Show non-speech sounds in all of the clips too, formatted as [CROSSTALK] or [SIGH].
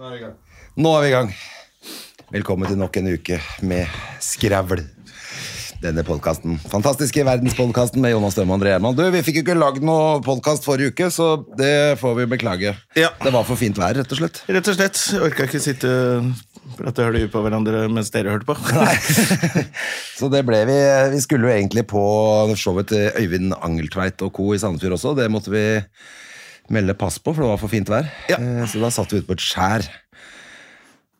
Nå er vi i gang. Velkommen til nok en uke med skravl. Denne podkasten. Fantastiske verdenspodkasten med Jonas Døhme og André Herman. Du, vi fikk jo ikke lagd noe podkast forrige uke, så det får vi beklage. Ja. Det var for fint vær, rett og slett. Rett og slett. Jeg orka ikke sitte prate høl på hverandre mens dere hørte på. [LAUGHS] Nei. så det ble vi. Vi skulle jo egentlig på showet til Øyvind Angeltveit og co. i Sandefjord også. Det måtte vi melde pass på, for det var for fint vær. Ja. Eh, Så da satt vi ute på et skjær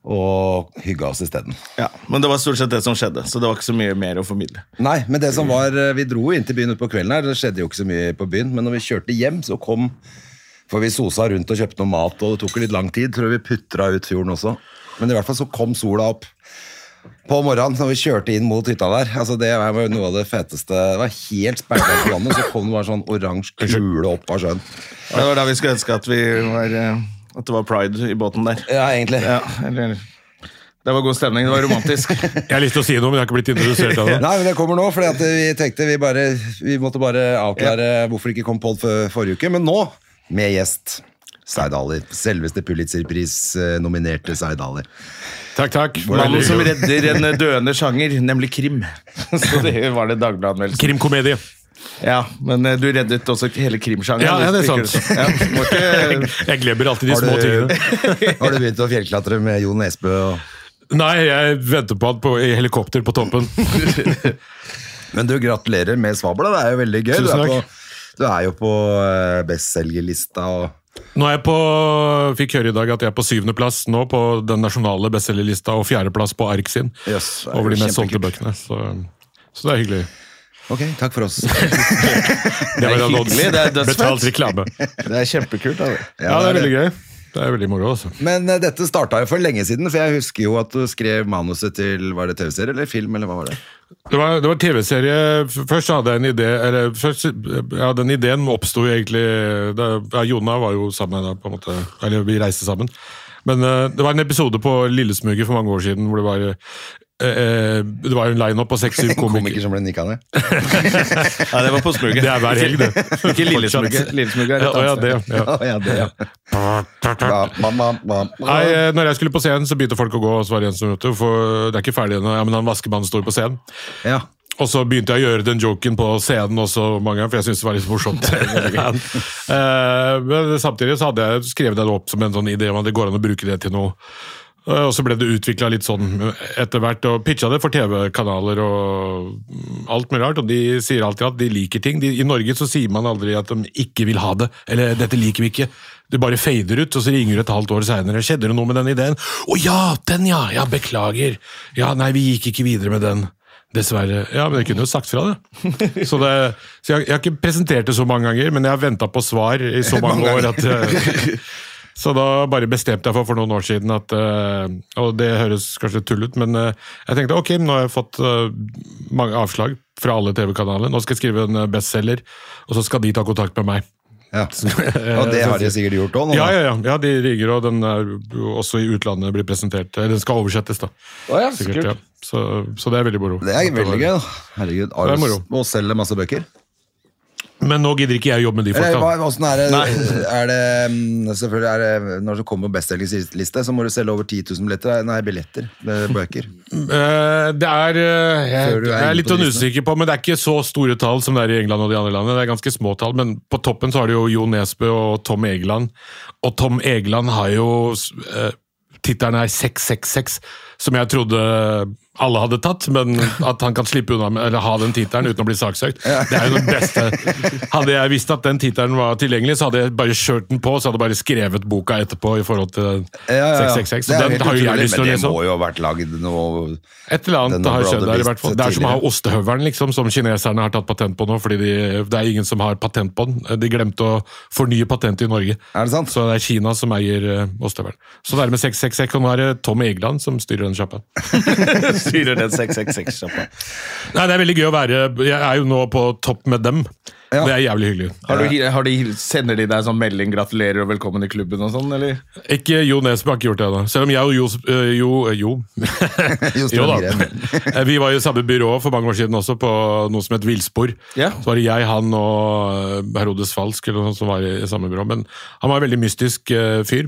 og hygga oss isteden. Ja, Men det var stort sett det som skjedde, så det var ikke så mye mer å formidle. Nei, men det som var eh, Vi dro inn til byen utpå kvelden her. Det skjedde jo ikke så mye på byen, men når vi kjørte hjem, så kom For vi sosa rundt og kjøpte noe mat, og det tok litt lang tid. Tror vi putra ut fjorden også. Men i hvert fall så kom sola opp på morgenen når vi kjørte inn mot hytta der. Altså Det var noe av det feteste. Det var helt sperra på landet, så kom det bare sånn oransje kule opp av sjøen. Det var da vi skulle ønske at, vi var, eh, at det var pride i båten der. Ja, egentlig. Ja, eller Det var god stemning. Det var romantisk. [LAUGHS] Jeg har lyst til å si noe, men jeg har ikke blitt introdusert av det. Nei, men det kommer nå, fordi at vi tenkte vi bare Vi måtte bare avklare hvorfor det ikke kom pod for forrige uke. Men nå, med gjest. Seid Ali. Selveste Pulitzerpris-nominerte Seid Ali. Takk, takk. Mannen som redder en døende sjanger, nemlig krim. [LAUGHS] Så det var det Dagbladet-anmeldelsen. Krimkomedie. Ja, men eh, du reddet også hele krimsjangeren. Ja, ja, det er sant. Ja, ikke... [LAUGHS] Jeg glemmer alltid de små du, tingene. [LAUGHS] har du begynt å fjellklatre med Jo Nesbø? Og... Nei, jeg venter på han på i helikopter på toppen. Men du, gratulerer med svabla. Det er jo veldig gøy. Du Tusen er, takk. på, du er jo på eh, bestselgerlista og Nå er jeg på, fikk høre i dag at jeg er på syvendeplass nå på den nasjonale bestselgerlista og fjerdeplass på ARK sin. yes, er over de mest solgte bøkene. Så, så det er hyggelig. Ok, takk for oss. [LAUGHS] Det er hyggelig, det er dødsfett. betalt reklame. [LAUGHS] Det er kjempekult. Da. Ja, det er veldig gøy. Det er veldig moro, altså. Men uh, dette starta jo for lenge siden, for jeg husker jo at du skrev manuset til Var det TV-serie eller film, eller hva var det? Det var, var TV-serie. Først hadde jeg en idé eller først, ja, Den ideen oppsto egentlig da, ja, Jona var jo sammen da, på en måte, eller vi reiste sammen. Men uh, det var en episode på Lillesmuget for mange år siden hvor det var eh, eh, Det var jo en lineup på seks-syv komikere. komiker som ble nikka ned? [LAUGHS] Ja, det var på smuget. Det er hver helg, det. Ikke Lillesmuget. Lillesmuget er Ja, et ja, annet det, sted. ja. Nei, når jeg skulle på scenen, så begynte folk å gå, og så var en som vet du, for det er ikke ferdig ennå. Ja, men han vaskemannen står på scenen. Ja. Og så begynte jeg å gjøre den joken på scenen også mange ganger, for jeg syntes det var litt morsomt. [LAUGHS] Eh, Men samtidig så hadde jeg skrevet det opp som en sånn idé om at det går an å bruke det til noe. Eh, Og så ble det utvikla litt sånn etter hvert, og pitcha det for TV-kanaler og alt mulig rart. Og de sier alltid at de liker ting. De, I Norge så sier man aldri at de ikke vil ha det, eller 'dette liker vi ikke'. Du bare fader ut, og så ringer du et halvt år seinere. 'Skjedde det noe med den ideen?' 'Å ja, den ja! Ja, beklager. Ja, nei, vi gikk ikke videre med den'. Dessverre. Ja, men jeg kunne jo sagt fra det. [LAUGHS] Så, det, så jeg, jeg har ikke presentert det så mange ganger, men jeg har venta på svar i så [LAUGHS] mange år at eh, [LAUGHS] Så da bare bestemte jeg for for noen år siden at eh, Og det høres kanskje tull ut, men eh, jeg tenkte ok, nå har jeg fått eh, mange avslag fra alle TV-kanalene. Nå skal jeg skrive en bestselger, og så skal de ta kontakt med meg. ja. [LAUGHS] Og det har de sikkert gjort òg. Ja, ja, ja, ja, de ringer, og den er også i utlandet blir presentert. Den skal oversettes, da. Oh, ja, Sikkert, ja. Så, så det er veldig moro. Det er veldig gøy. Herregud. Det må selge masse bøker. Men nå gidder ikke jeg å jobbe med de folka. hvordan er det, [LAUGHS] er det mm, Selvfølgelig er det Når du kommer på bestselgerliste, så må du selge over 10 000 billetter. Nei, billetter. Bøker. [LAUGHS] Eh, Det er eh, jeg, er jeg er litt på sånn usikker på, men det er ikke så store tall som det er i England og de andre landene. Det er ganske små tall, men på toppen så har du jo Jo Nesbø og Tom Egeland. Og Tom Egeland har jo uh, Tittelen er 666, som jeg trodde alle hadde tatt, men at han kan slippe unna med, eller ha den tittelen uten å bli saksøkt. Det er jo det beste. Hadde jeg visst at den tittelen var tilgjengelig, så hadde jeg bare kjørt den på, så hadde jeg bare skrevet boka etterpå i forhold til Ja, ja, ja. 666. Så den har jo jeg lyst til å lese det må jo ha vært lagd noe Et eller annet har skjedd der, i hvert fall. Det er som å ha ostehøvelen, liksom, som kineserne har tatt patent på nå, fordi de, det er ingen som har patent på den. De glemte å fornye patentet i Norge. Er det sant? Så det er Kina som eier uh, ostehøvelen. Så det er med 666, og nå er det Tom Egeland som styrer den sjappa. [LAUGHS] Styrer den 666-sjappa. Nei, det er veldig gøy å være Jeg er jo nå på topp med dem. Ja. Det er jævlig hyggelig. Har du, har de, sender de deg sånn melding 'gratulerer og velkommen i klubben' og sånn, eller? Ikke Jo Nesbø har ikke gjort det ennå. Selv om jeg og Jo øh, Jo, øh, jo. [LAUGHS] Jo jo da. [LAUGHS] Eh, Vi var i samme byrå for mange år siden også, på noe som het Villspor. Ja. Så var det jeg, han og Herodes Falsk eller noe som var i, samme byrå. Men han var en veldig mystisk fyr.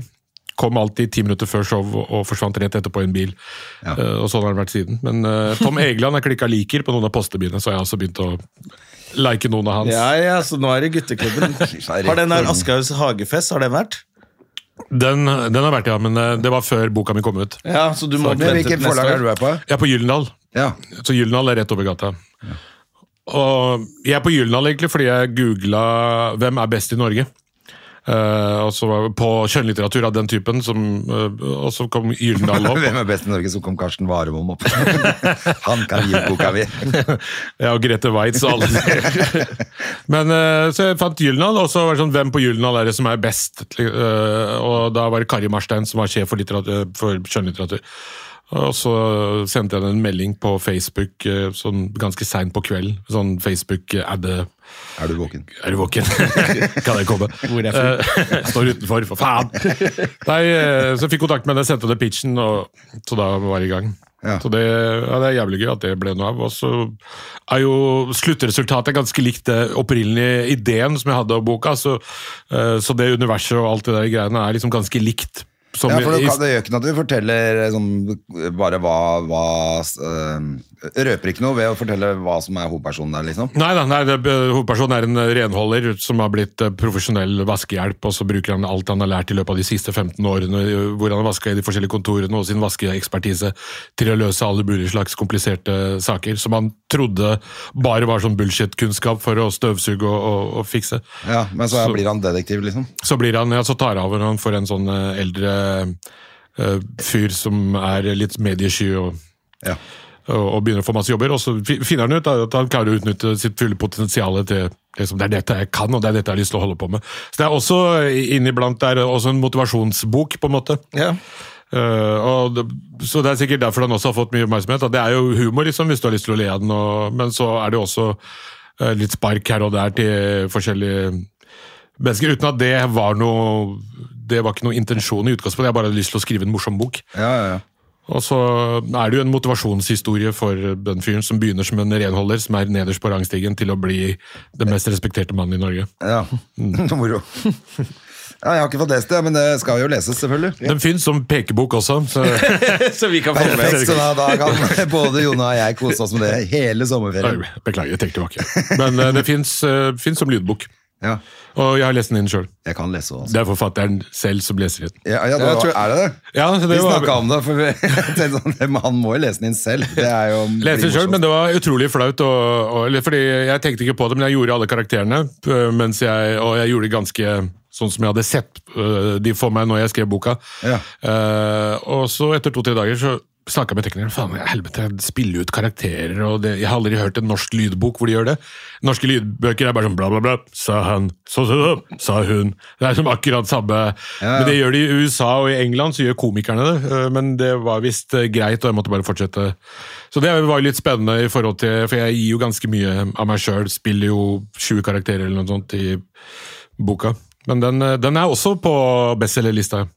Kom alltid ti minutter før show og, forsvant rett etterpå i en bil. Ja. Uh, og sånn har det vært siden. Men uh, Tom Egeland har klikka liker på noen av postene mine, så jeg har også begynt å like noen av hans. Ja, ja, så nå er det gutteklubben. [LAUGHS] Har den der Aschehougs hagefest, har den vært? Den, den har vært, ja, men øh, det var før boka mi kom ut. Ja, så du må Men vente hvilket forlag er du her på? Jeg er på Gyllendal. Ja. Så Gyllendal er rett over gata. Og jeg er på Gyllendal egentlig fordi jeg googla 'Hvem er best i Norge?' Eh, og så var på kjønnlitteratur av den typen, som, uh, og så kom Gyldendal opp. [LAUGHS] Hvem er best i Norge? Så kom Karsten Warholm opp. [LAUGHS] Han kan gi boka mi. [LAUGHS] Ja, og Grete Waitz og alle. Men uh, Så jeg fant Gyldendal, og så var det sånn Hvem på Gyldendal er det som er best? Og da var det Kari Marstein som var sjef for, litteratur- for skjønnlitteratur. Og så sendte jeg en melding på Facebook eh, sånn ganske seint på kvelden. Sånn Facebook er det Er du våken? Er du våken? [LAUGHS] kan jeg komme? Hvor er jeg? Står utenfor, for faen! Nei, eh, så jeg fikk kontakt med henne, sendte henne pitchen, og, så da var jeg i gang. Ja. Så det, ja, det er jævlig gøy at det ble noe av. Og så er jo sluttresultatet ganske likt det opprinnelige ideen som jeg hadde av boka. Så, eh, så det universet og alt det der greiene er liksom ganske likt. Som Ja, for det, det gjør ikke noe at du forteller sånn, bare hva, hva øh, Røper ikke noe ved å fortelle hva som er hovedpersonen der, liksom? Nei, nei, nei det, hovedpersonen er en eh, renholder som har blitt eh, profesjonell vaskehjelp, og så bruker han alt han har lært i løpet av de siste 15 årene, eh, hvor han har vaska i de forskjellige kontorene og sin vaskeekspertise til å løse alle mulige slags kompliserte saker, som han trodde bare var sånn bullshit-kunnskap for å støvsuge og, og, og fikse. Ja, Men så, Så- blir han detektiv, liksom? Så blir han, ja, så tar han over når han får en sånn eh, eldre eh, fyr som er litt mediesky og Ja. Og begynner å få masse jobber, og så finner han ut at han klarer å utnytte sitt fulle potensial til liksom, det er dette jeg kan, og det er dette jeg har lyst til å holde på med. Så det er også inniblant det er også en motivasjonsbok, på en måte. Ja. Uh, det, så det er sikkert derfor han også har fått mye oppmerksomhet. Det er jo humor, liksom, hvis du har lyst til å le av den, og, men så er det også uh, litt spark her og der til forskjellige mennesker, uten at det var noe det var ikke noen intensjon i utgangspunktet, jeg bare hadde lyst til å skrive en morsom bok. Ja, ja, ja. Og så er det jo en motivasjonshistorie for den fyren som begynner som en renholder, som er nederst på rangstigen, til å bli den mest respekterte mannen i Norge. ja. [LAUGHS] Moro. Ja, jeg har ikke fått lest det, men det skal jo leses, selvfølgelig. Den fins som pekebok også, så [LAUGHS] Så vi kan få med så da, da kan [LAUGHS] både Jone og jeg kose oss med det hele sommerferien. Beklager, jeg trekker tilbake. Men eh, det fins som lydbok. Ja, Og jeg har lest den inn sjøl. jeg kan lese også. Det er forfatteren selv som leser den. Ja, ja, det Jeg tror- er det det? Ja, det Vi var, snakka om det, for vi, [LAUGHS] sånn, han må jo lese den inn selv. Det er jo Leser selv, men det var utrolig flaut. Og, og, fordi Jeg tenkte ikke på det, men jeg gjorde alle karakterene. Mens jeg, og jeg gjorde det ganske sånn som jeg hadde sett øh, de for meg når jeg skrev boka. Ja. Uh, og så etter to-tre dager så snakka med teknikeren. Faen, helvete, spiller ut karakterer, og det, jeg har aldri hørt en norsk lydbok hvor de gjør det. Norske lydbøker er bare sånn bla, bla, bla. Sa han, så, så, så, sa hun. Det er som akkurat samme. ja. Men det gjør de i USA og i England, så gjør komikerne det. øh, Men det var visst øh, greit, og jeg måtte bare fortsette. Så det var jo litt spennende i forhold til For jeg gir jo ganske mye av meg sjøl. Spiller jo 20 karakterer eller noe sånt i boka. Men den, øh, den er også på bestselgerlista.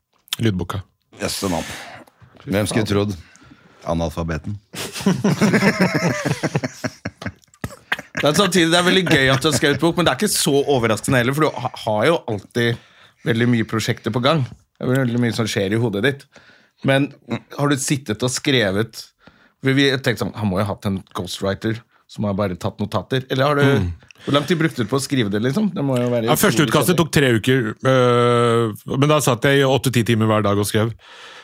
Lydboka. Jøsse navn. Hvem skulle trodd? Analfabeten. [LAUGHS] Det er samtidig det er veldig gøy at du har skrevet bok, men det er ikke så overraskende heller, for du har jo alltid veldig mye prosjekter på gang. Det er veldig mye som skjer i hodet ditt. Men har du sittet og skrevet Vi tenkte sånn, Han må jo ha hatt en ghostwriter som har bare tatt notater. Eller har du Hvor lang tid brukte du på å skrive det? liksom? Det må jo være Ja, første utkastet tok tre uker, øh, men da satt jeg i åtte-ti timer hver dag og skrev.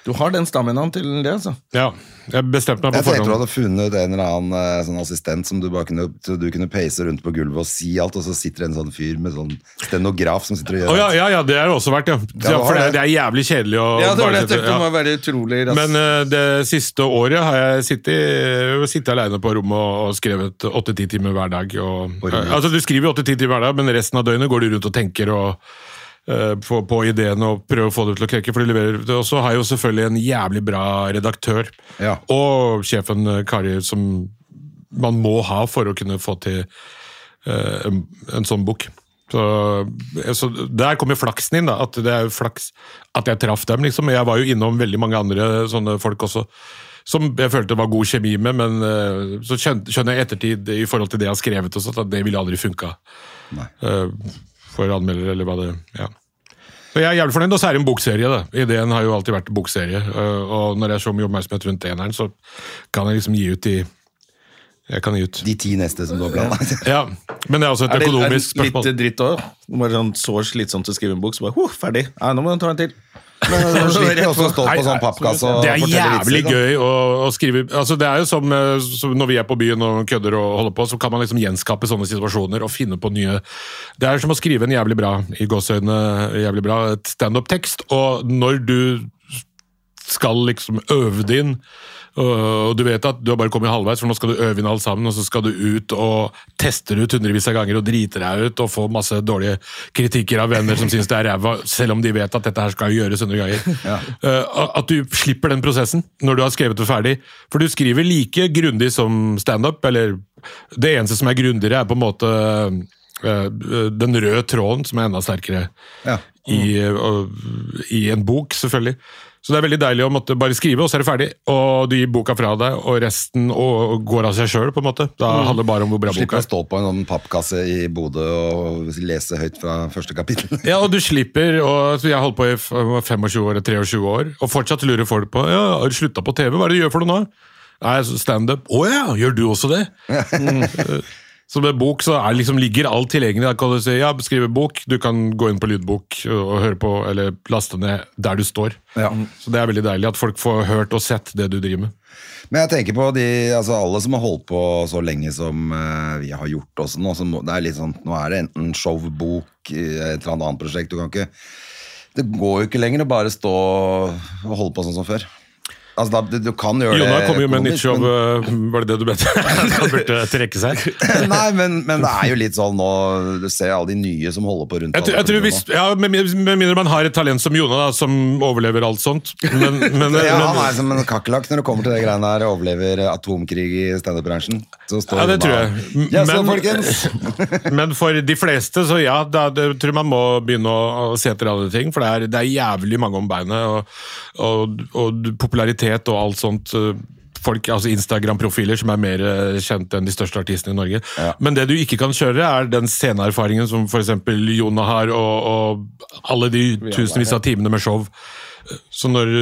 Du har den staminaen til det, altså. Ja, jeg bestemte meg på Jeg tenkte du hadde funnet en eller annen eh, sånn assistent som du bare kunne, så du kunne peise rundt på gulvet og si alt, og så sitter det en sånn fyr med sånn stenograf som sitter og gjør oh, ja, ja, ja, det har det også vært, ja. ja for det, det. det er jævlig kjedelig å Ja, det var det jeg sitte- tenkte. Det ja. må være utrolig raskt. Men uh, det siste året har jeg sittet, sittet alene på rommet og, og skrevet åtte-ti timer hver dag. Og, altså, du skriver åtte-ti timer hver dag, men resten av døgnet går du rundt og tenker og på, på ideene og prøve å få det til å klekke. For de leverer. Og så har jeg jo selvfølgelig en jævlig bra redaktør. Ja. Og sjefen øh, Kari, som man må ha for å kunne få til uh, en, en sånn bok. Så, så Der kommer flaksen inn, da. At det er flaks at jeg traff dem. liksom. Jeg var jo innom veldig mange andre sånne folk også. Som jeg følte var god kjemi med, men uh, så skjønner jeg ettertid i forhold til det jeg har skrevet, også, at det ville aldri funka Nei. For anmelder, eller hva det ja. Så Jeg er jævlig fornøyd, og så er det en bokserie. da. Ideen har jo alltid vært bokserie. øh, Og når jeg har så mye oppmerksomhet rundt eneren, så kan jeg liksom gi ut de Jeg kan gi ut De ti neste som du har planlagt. Ja, men det er også et er det, er det økonomisk litt spørsmål. dritt òg? Sånn så slitsomt å skrive en bok, så bare huh, ferdig. Nei, nå må du ta en til. Men [LAUGHS] du slipper også å stå på sånn pappkasse og Det er jævlig vitser. gøy å, å skrive altså Det er jo som, eh, som når vi er på byen og kødder og holder på, så kan man liksom gjenskape sånne situasjoner og finne på nye Det er som å skrive en jævlig bra i gåsøgne, jævlig bra standup-tekst, og når du skal liksom øve det inn og du vet at du har bare kommet halvveis, for nå skal du øve inn alt sammen, og så skal du ut og teste det ut hundrevis av ganger og drite deg ut og få masse dårlige kritikker av venner som syns det er ræva, selv om de vet at dette her skal gjøres hundre ganger. [LAUGHS] Ja. At du slipper den prosessen når du har skrevet det ferdig. For du skriver like grundig som standup, eller det eneste som er grundigere, er på en måte eh, den røde tråden, som er enda sterkere Ja. i, i en bok, selvfølgelig. Så det er veldig deilig å måtte bare skrive, og så er det ferdig. Og du gir boka fra deg, og resten og, går av seg sjøl, på en måte. Da handler det bare om hvor bra boka er. Slipper å stå på en sånn pappkasse i Bodø og lese høyt fra første kapittel. Ja, og du slipper, og Jeg har holdt på i 25 år, 23 år, og fortsatt lurer folk på ja, har du slutta på TV. Hva er det du gjør for noe nå? Nei, Standup. Å ja, gjør du også det? [LAUGHS] Mm. Så med bok så er liksom, ligger alt tilgjengelig. Da kan du si ja, skrive bok, du kan gå inn på lydbok og, høre på, eller laste ned der du står. Ja. Så det er veldig deilig at folk får hørt og sett det du driver med. Men jeg tenker på de, altså alle som har holdt på så lenge som eh, vi har gjort også nå. Så det er litt sånn, nå er det enten show, bok, eh, et eller annet prosjekt. Du kan ikke, det går jo ikke lenger å bare stå og holde på sånn som før. Altså, da, du, kan gjøre Jonna det kom jo med nytt show, men- øh, var det det du mente? [LAUGHS] Han burde trekke seg. [LAUGHS] Nei, men, men det er jo litt sånn nå Du ser alle de nye som holder på rundt Jeg, tror- jeg tror hvis, ja, Med mindre man har et talent som Jona, da, som overlever alt sånt. Men, [LAUGHS] men, Ja, han er som en kakerlakk når det kommer til det greiene der. Overlever atomkrig i standup-bransjen. Ja, det tror jeg. Jaså, Men- folkens! Men for de fleste, så ja, da, det, tror man må begynne å, å se etter alle ting. For det er, det er jævlig mange om beinet, og, og, og popularitet og alt sånt. eh, Folk, altså Instagram-profiler som er mer eh, kjent enn de største artistene i Norge. Ja. Men det du ikke kan kjøre, er den sceneerfaringen som f.eks. Jonah har, og, og alle de tusenvis av timene med show. Så når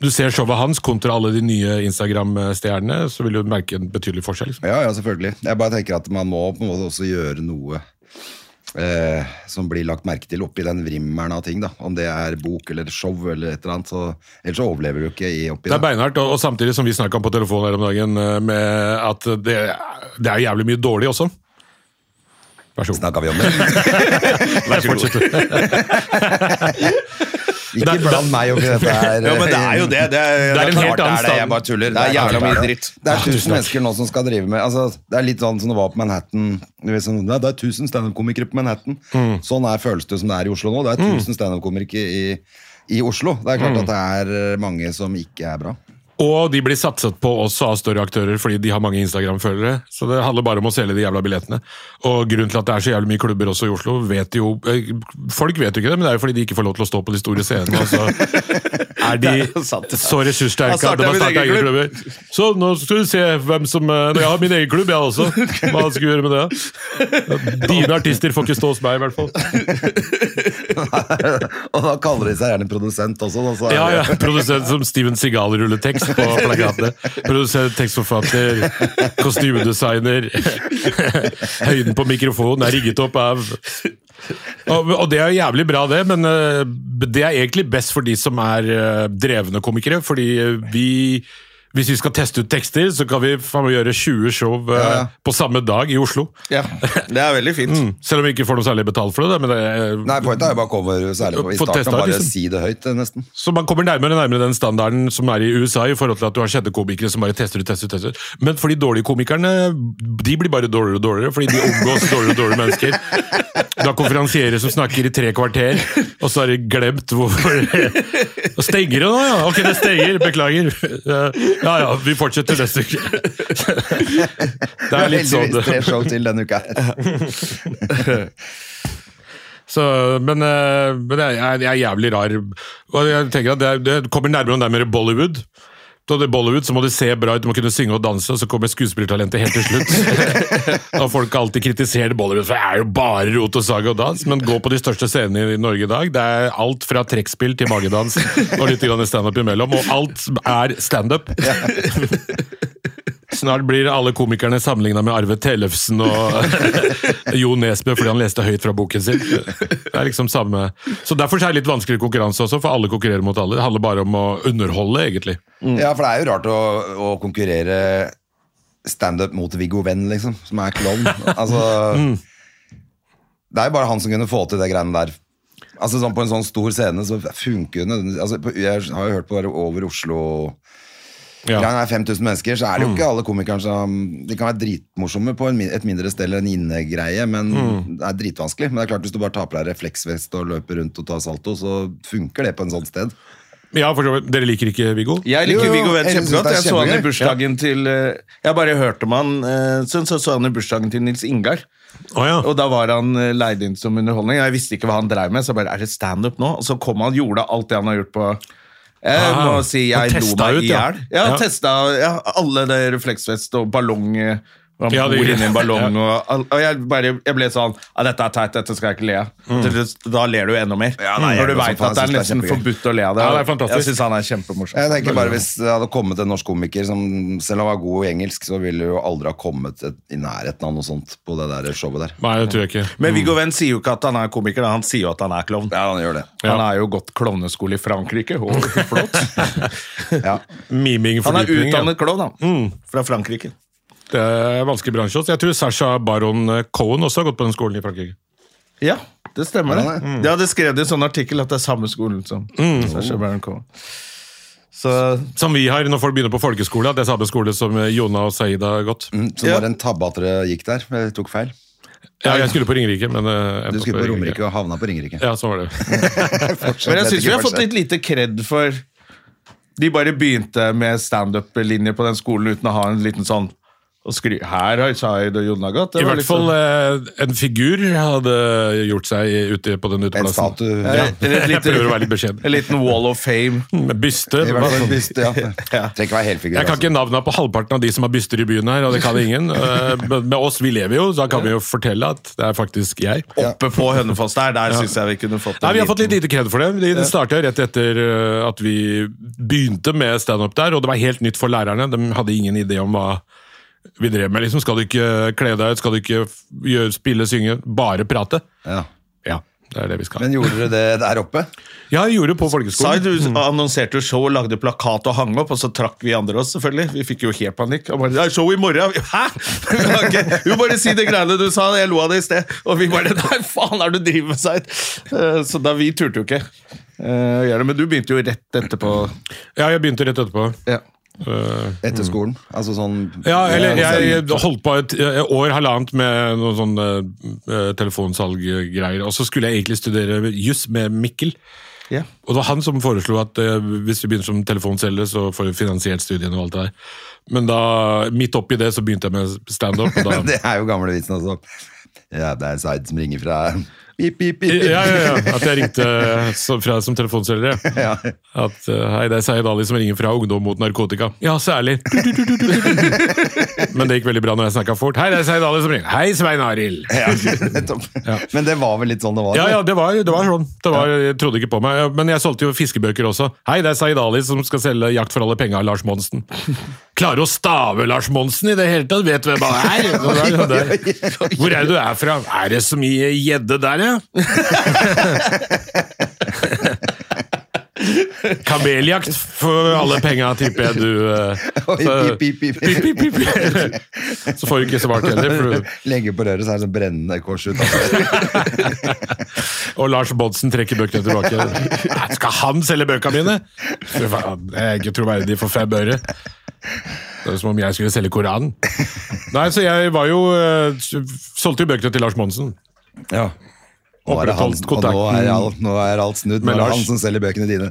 du ser showet hans kontra alle de nye Instagram-stjernene, så vil du merke en betydelig forskjell. Liksom. Ja, ja, selvfølgelig. Jeg bare tenker at man må på en måte også gjøre noe eh, som blir lagt merke til oppi den vrimmeren av ting. da. Om det er bok eller show eller et eller annet. Så, ellers så overlever du ikke i oppi Det er beinhardt, og, og samtidig som vi snakka på telefonen her om dagen, eh, med at det, det er jævlig mye dårlig også. Vær så god. Snakka vi om det? [LAUGHS] Vær så god. [LAUGHS] Ikke bland meg oppi dette her. [LAUGHS] Jo, men det er jo det. Det er, Det er en helt annen er jeg stand. bare tuller. Det er jævla mye dritt. Det er tusen mennesker nå som skal drive med altså, Det er litt sånn som det var på Manhattan. Sånn, det er tusen standup-komikere på Manhattan. Mm. Sånn er føles det som det er i Oslo nå. Det er tusen standup-komikere i, i Oslo. Det er Mm. klart at det er mange som ikke er bra. Og de blir satset på også av større aktører fordi de har mange Instagram-følgere. Så det handler bare om å selge de jævla billettene. Og grunnen til at det er så jævlig mye klubber også i Oslo, vet jo eh, Folk vet jo ikke det, men det er jo fordi de ikke får lov til å stå på de store scenene. Og så [LAUGHS] er de Det er det. så ressurssterke at de har starta egen egne klubber. Så nå skal du se hvem som eh, Jeg har min egen klubb, jeg også. Hva skal vi gjøre med det? Dine artister får ikke stå hos meg, i hvert fall. [LAUGHS] Og da kaller de seg gjerne produsent også. Da, så Ja, ja, Produsent som Steven Seagal-rulletekst. På plakatene. Produsent, tekstforfatter, kostymedesigner. Høyden på mikrofonen er rigget opp av og, og det er jævlig bra, det, men eh, det er egentlig best for de som er eh, drevne komikere. Fordi eh, vi hvis vi skal teste ut tekster, så kan vi gjøre 20 show eh, Ja, ja. på samme dag i Oslo. Ja, det er veldig fint. Mm. Selv om vi ikke får noe særlig betalt for det. Men det er, Nei, poenget er jo bare å komme særlig på, i starten testa, bare liksom. si det høyt, eh, nesten. Så man kommer nærmere og nærmere den standarden som er i USA, i forhold til at du har kjente komikere som bare tester ut, tester ut, tester ut. Men for de dårlige komikerne, de blir bare dårligere og dårligere, fordi de omgås dårligere og dårligere mennesker. Du har konferansierer som snakker i tre kvarter, og så har de glemt hvorfor Og Stenger det nå, ja? Ok, det stenger. Beklager. Ja ja, vi fortsetter neste uke. Det er litt sånn Heldigvis tre show til denne uka. Så, men, eh, men det er, er jævlig rar. Og jeg tenker at det, det kommer nærmere og nærmere Bollywood. Da det er Bollywood så må det se bra ut, du må kunne synge og danse, og så kommer skuespillertalentet helt til slutt. [LAUGHS] og folk har alltid kritisert Bollywood, for det er jo bare rot og sag og dans. Men gå på de største scenene i Norge i dag. Det er alt fra trekkspill til magedans og litt standup imellom. Og alt er standup. [LAUGHS] Snart blir alle komikerne sammenligna med Arve Tellefsen og [LAUGHS] Jo Nesbø fordi han leste høyt fra boken sin. Det er liksom samme. Så Derfor er det litt vanskeligere konkurranse også, for alle konkurrerer mot alle. Det handler bare om å underholde, egentlig. Ja, for det er jo rart å, å konkurrere standup mot Viggo Venn, liksom, som er klovn. Altså, [LAUGHS] Det er jo bare han som kunne få til det greiene der. Altså sånn På en sånn stor scene så funker jo nødvendigvis altså, Jeg har jo hørt på Over Oslo Ja. Greia er 5000 mennesker, så er det jo ikke alle komikere som De kan være dritmorsomme på en, et mindre sted eller en innegreie, men det er dritvanskelig. Men det er klart hvis du bare tar på deg refleksvest og løper rundt og tar salto, så funker det på en sånn sted. Ja, for. Dere liker ikke Viggo? Jeg liker Jo, jo, Viggo Venn kjempegodt. Jeg så han i bursdagen bursdagen til eh, Jeg bare hørte om han eh, så, så så han i bursdagen til Nils Ingar. Oh, ja. Og da var han eh, leid inn som underholdning. Jeg visste ikke hva han drev med, så jeg bare er det standup nå? Og så kom han gjorde alt det han har gjort på jeg må si jeg lo meg ut, i ja. hjel. Ja, Ja. testa ja, alle de refleksvest og ballong Han Ja, bor inni en ballong, ja. og, og jeg, bare, jeg ble sånn ja, Dette er teit, dette skal jeg ikke le av. Mm. Da ler du enda mer. Mm. Ja, nei, Når du veit at det er er nesten forbudt å le av det. Ja, det er fantastisk. Jeg syns han er kjempemorsom. Jeg tenker bare Hvis det hadde kommet en norsk komiker som selv om han var god i engelsk, så ville jo aldri ha kommet et, i nærheten av noe sånt på det der showet der. Nei, det tror jeg ikke. Men Viggo Venn sier jo ikke at han er komiker, da. han sier jo at han er klovn. Ja, han gjør det. Han har jo gått klovneskole i Frankrike. Oh, [LAUGHS] flott. Ja. Miming, Han er utdannet klovn, han. Fra Frankrike. Det er vanskelig bransje også. Jeg tror Sasha Baron Cohen også har gått på den skolen i Frankrike. Ja, det stemmer. Er det. De hadde skrevet i en sånn artikkel at det er samme skolen som Sacha Baron Cohen. Så Som vi har når folk begynner på folkeskole. Det er samme skole som Jona og Saeed har gått. Mm, Så Ja. var det en tabbe at dere gikk der. Jeg tok feil. Ja, jeg skulle på Ringerike, men eh, Du skulle på Romerike og havna på Ringerike. Ja, sånn var det. [LAUGHS] Men jeg syns vi har fått litt lite kred for De bare begynte med standup-linje på den skolen uten å ha en liten sånn og skry Her har Zaid og Jonna gått. I hvert liksom- fall eh, en figur hadde gjort seg ute på den En statue. Ja, [LAUGHS] jeg lite- prøver å være litt beskjeden. En liten wall of fame. [LAUGHS] Med byste. Sånn. en byste, ja. [LAUGHS] Ja. Jeg kan altså. ikke navnene på halvparten av de som har byster i byen her, og det kan ingen. Eh, Men med oss, vi lever jo, så da kan vi jo fortelle at det er faktisk jeg. Oppe på Hønefoss der, der syns jeg vi kunne fått Nei, Vi har fått litt lite kred for det. Det det starta rett etter eh, at vi begynte med standup der, og det var helt nytt for lærerne. De hadde ingen idé om hva vi drev med. liksom. Skal du ikke kle deg ut, skal du ikke gjøre, spille, synge, bare prate? Ja. Ja, det er det vi skal. Men gjorde dere det der oppe? Ja, jeg gjorde det på folkeskolen. du annonserte jo show lagde plakat og hang opp, og så trakk vi andre oss, selvfølgelig. Vi fikk jo helt panikk. Og bare, det er show i morgen! [LAUGHS] Hæ?! Har Du bare si de greiene du sa, jeg lo av det i sted. Og vi bare Nei, faen er det du driver med, Zaid? Eh, Så da vi turte jo ikke eh, å gjøre det. Men du begynte jo rett etterpå. Ja, jeg begynte rett etterpå. Ja. Eh, Etter skolen? Altså sånn Ja, eller Ja, jeg holdt på et år, halvannet med noen sånn uh, telefonsalggreier, og så skulle jeg egentlig studere juss med Mikkel. Yeah. Og det var han som foreslo at uh, hvis vi begynner som telefonselger, så får vi finansiert studiene og alt det der. Men da, midt oppi det, så begynte jeg med standup. [LAUGHS] Det er jo gamle vitsen også. Ja, det er Zaid som ringer fra Pip, pip, pip. Ja, ja, ja. At jeg ringte som, fra, som telefonselger. [LAUGHS] ja. At uh, hei, det er Sayed Ali som ringer fra Ungdom mot narkotika. Ja, særlig. Men det gikk veldig bra når jeg snakka fort. Hei, det er Sayed Ali som ringer. Hei, Svein Arild. [LAUGHS] Ja. Men det var vel litt sånn det var? Ja, ja, det var, det var sånn. Det var, jeg trodde ikke på meg. Men jeg solgte jo fiskebøker også. Hei, det er Sayed Ali som skal selge 'Jakt for alle penga' av Lars Monsen. Klarer å stave Lars Monsen i det hele tatt? Vet hvem han er? [LAUGHS] Hvor er det du er fra? Er det så mye gjedde der, ja? [LAUGHS] Kameljakt for alle penga, tipper jeg du eh, så, pip, pip, pip. pip. Så får du ikke svart heller. For, du- Legger på røret, så er det sånn brennende kors ut. Altså. [LAUGHS] og Lars Bodsen trekker bøkene tilbake. Skal han selge bøkene mine? Det er ikke troverdig for fem øre. Det er som om jeg skulle selge Koranen. Nei, så jeg var jo eh, Solgte jo bøkene til Lars Monsen. Ja. Nå er, han, og nå, er alt, nå er alt snudd. Nå Med er det han som selger bøkene dine.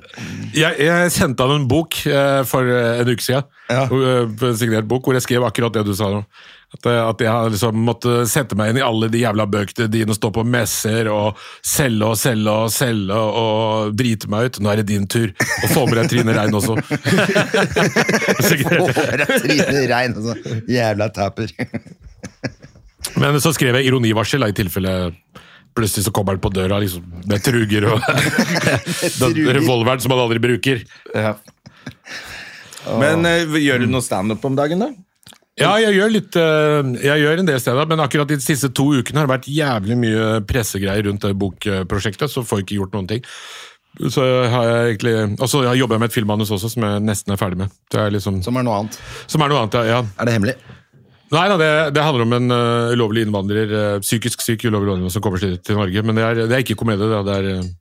Jeg, jeg sendte han en bok eh, for eh, en uke siden. Ja. Eh, en signert bok, hvor jeg skrev akkurat det du sa nå. At, eh, at jeg har liksom måtte sette meg inn i alle de jævla bøkene dine, og stå på messer og selge og selge og selge og drite meg ut. Nå er det din tur. Og få med deg Trine Rein også. [LAUGHS] Signert. Året Trine Rein, også. Jævla taper. Men så skrev jeg ironivarsel, i tilfelle plutselig så kommer han på døra liksom, med truger og [LAUGHS] [LAUGHS] den revolveren som han aldri bruker. Ja. Men uh, gjør du noe standup om dagen, da? Ja, jeg gjør litt eh, Jeg gjør en del steder, men akkurat de siste to ukene har det vært jævlig mye pressegreier rundt det bokprosjektet, så får jeg ikke gjort noen ting. Så har jeg egentlig Og så jobber jeg med et filmmanus også, som jeg nesten er ferdig med. Det er liksom, Som er noe annet. som er noe annet, ja. ja. Er det hemmelig? Nei nei det, det handler om en uh, ulovlig innvandrer, uh, psykisk syk ulovlig innvandrer som kommer til, til Norge. Men det er, det er ikke komedie, da. det er uh,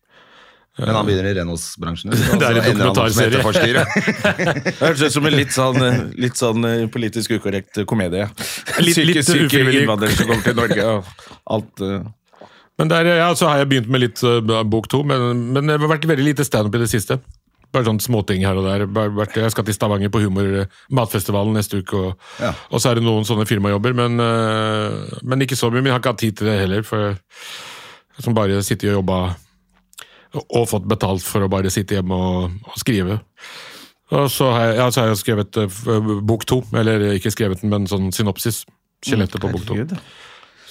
Men han begynner i renholdsbransjen. [LAUGHS] Det er en dokumentarserie. [LAUGHS] Det hørtes ut som en litt sånn, eh, litt sånn eh, politisk ukorrekt komedie. [LAUGHS] Litt- litt syke innvandrere som kommer til Norge. Og alt eh. Men der, ja, så har jeg begynt med litt uh, bok to, men, men det har vært veldig lite standup i det siste. Bare sånne småting her og der. Jeg skal til Stavanger på Humor eh, matfestivalen neste uke, og, Ja. og så er det noen sånne firmajobber, men, uh, men ikke så mye. Men jeg har ikke hatt tid til det heller, for jeg som bare sitter og jobber og fått betalt for å bare sitte hjemme og, og skrive. Og så har jeg, ja, så har jeg skrevet uh, bok to, eller ikke skrevet den, men sånn synopsis. Skjelettet på bok to.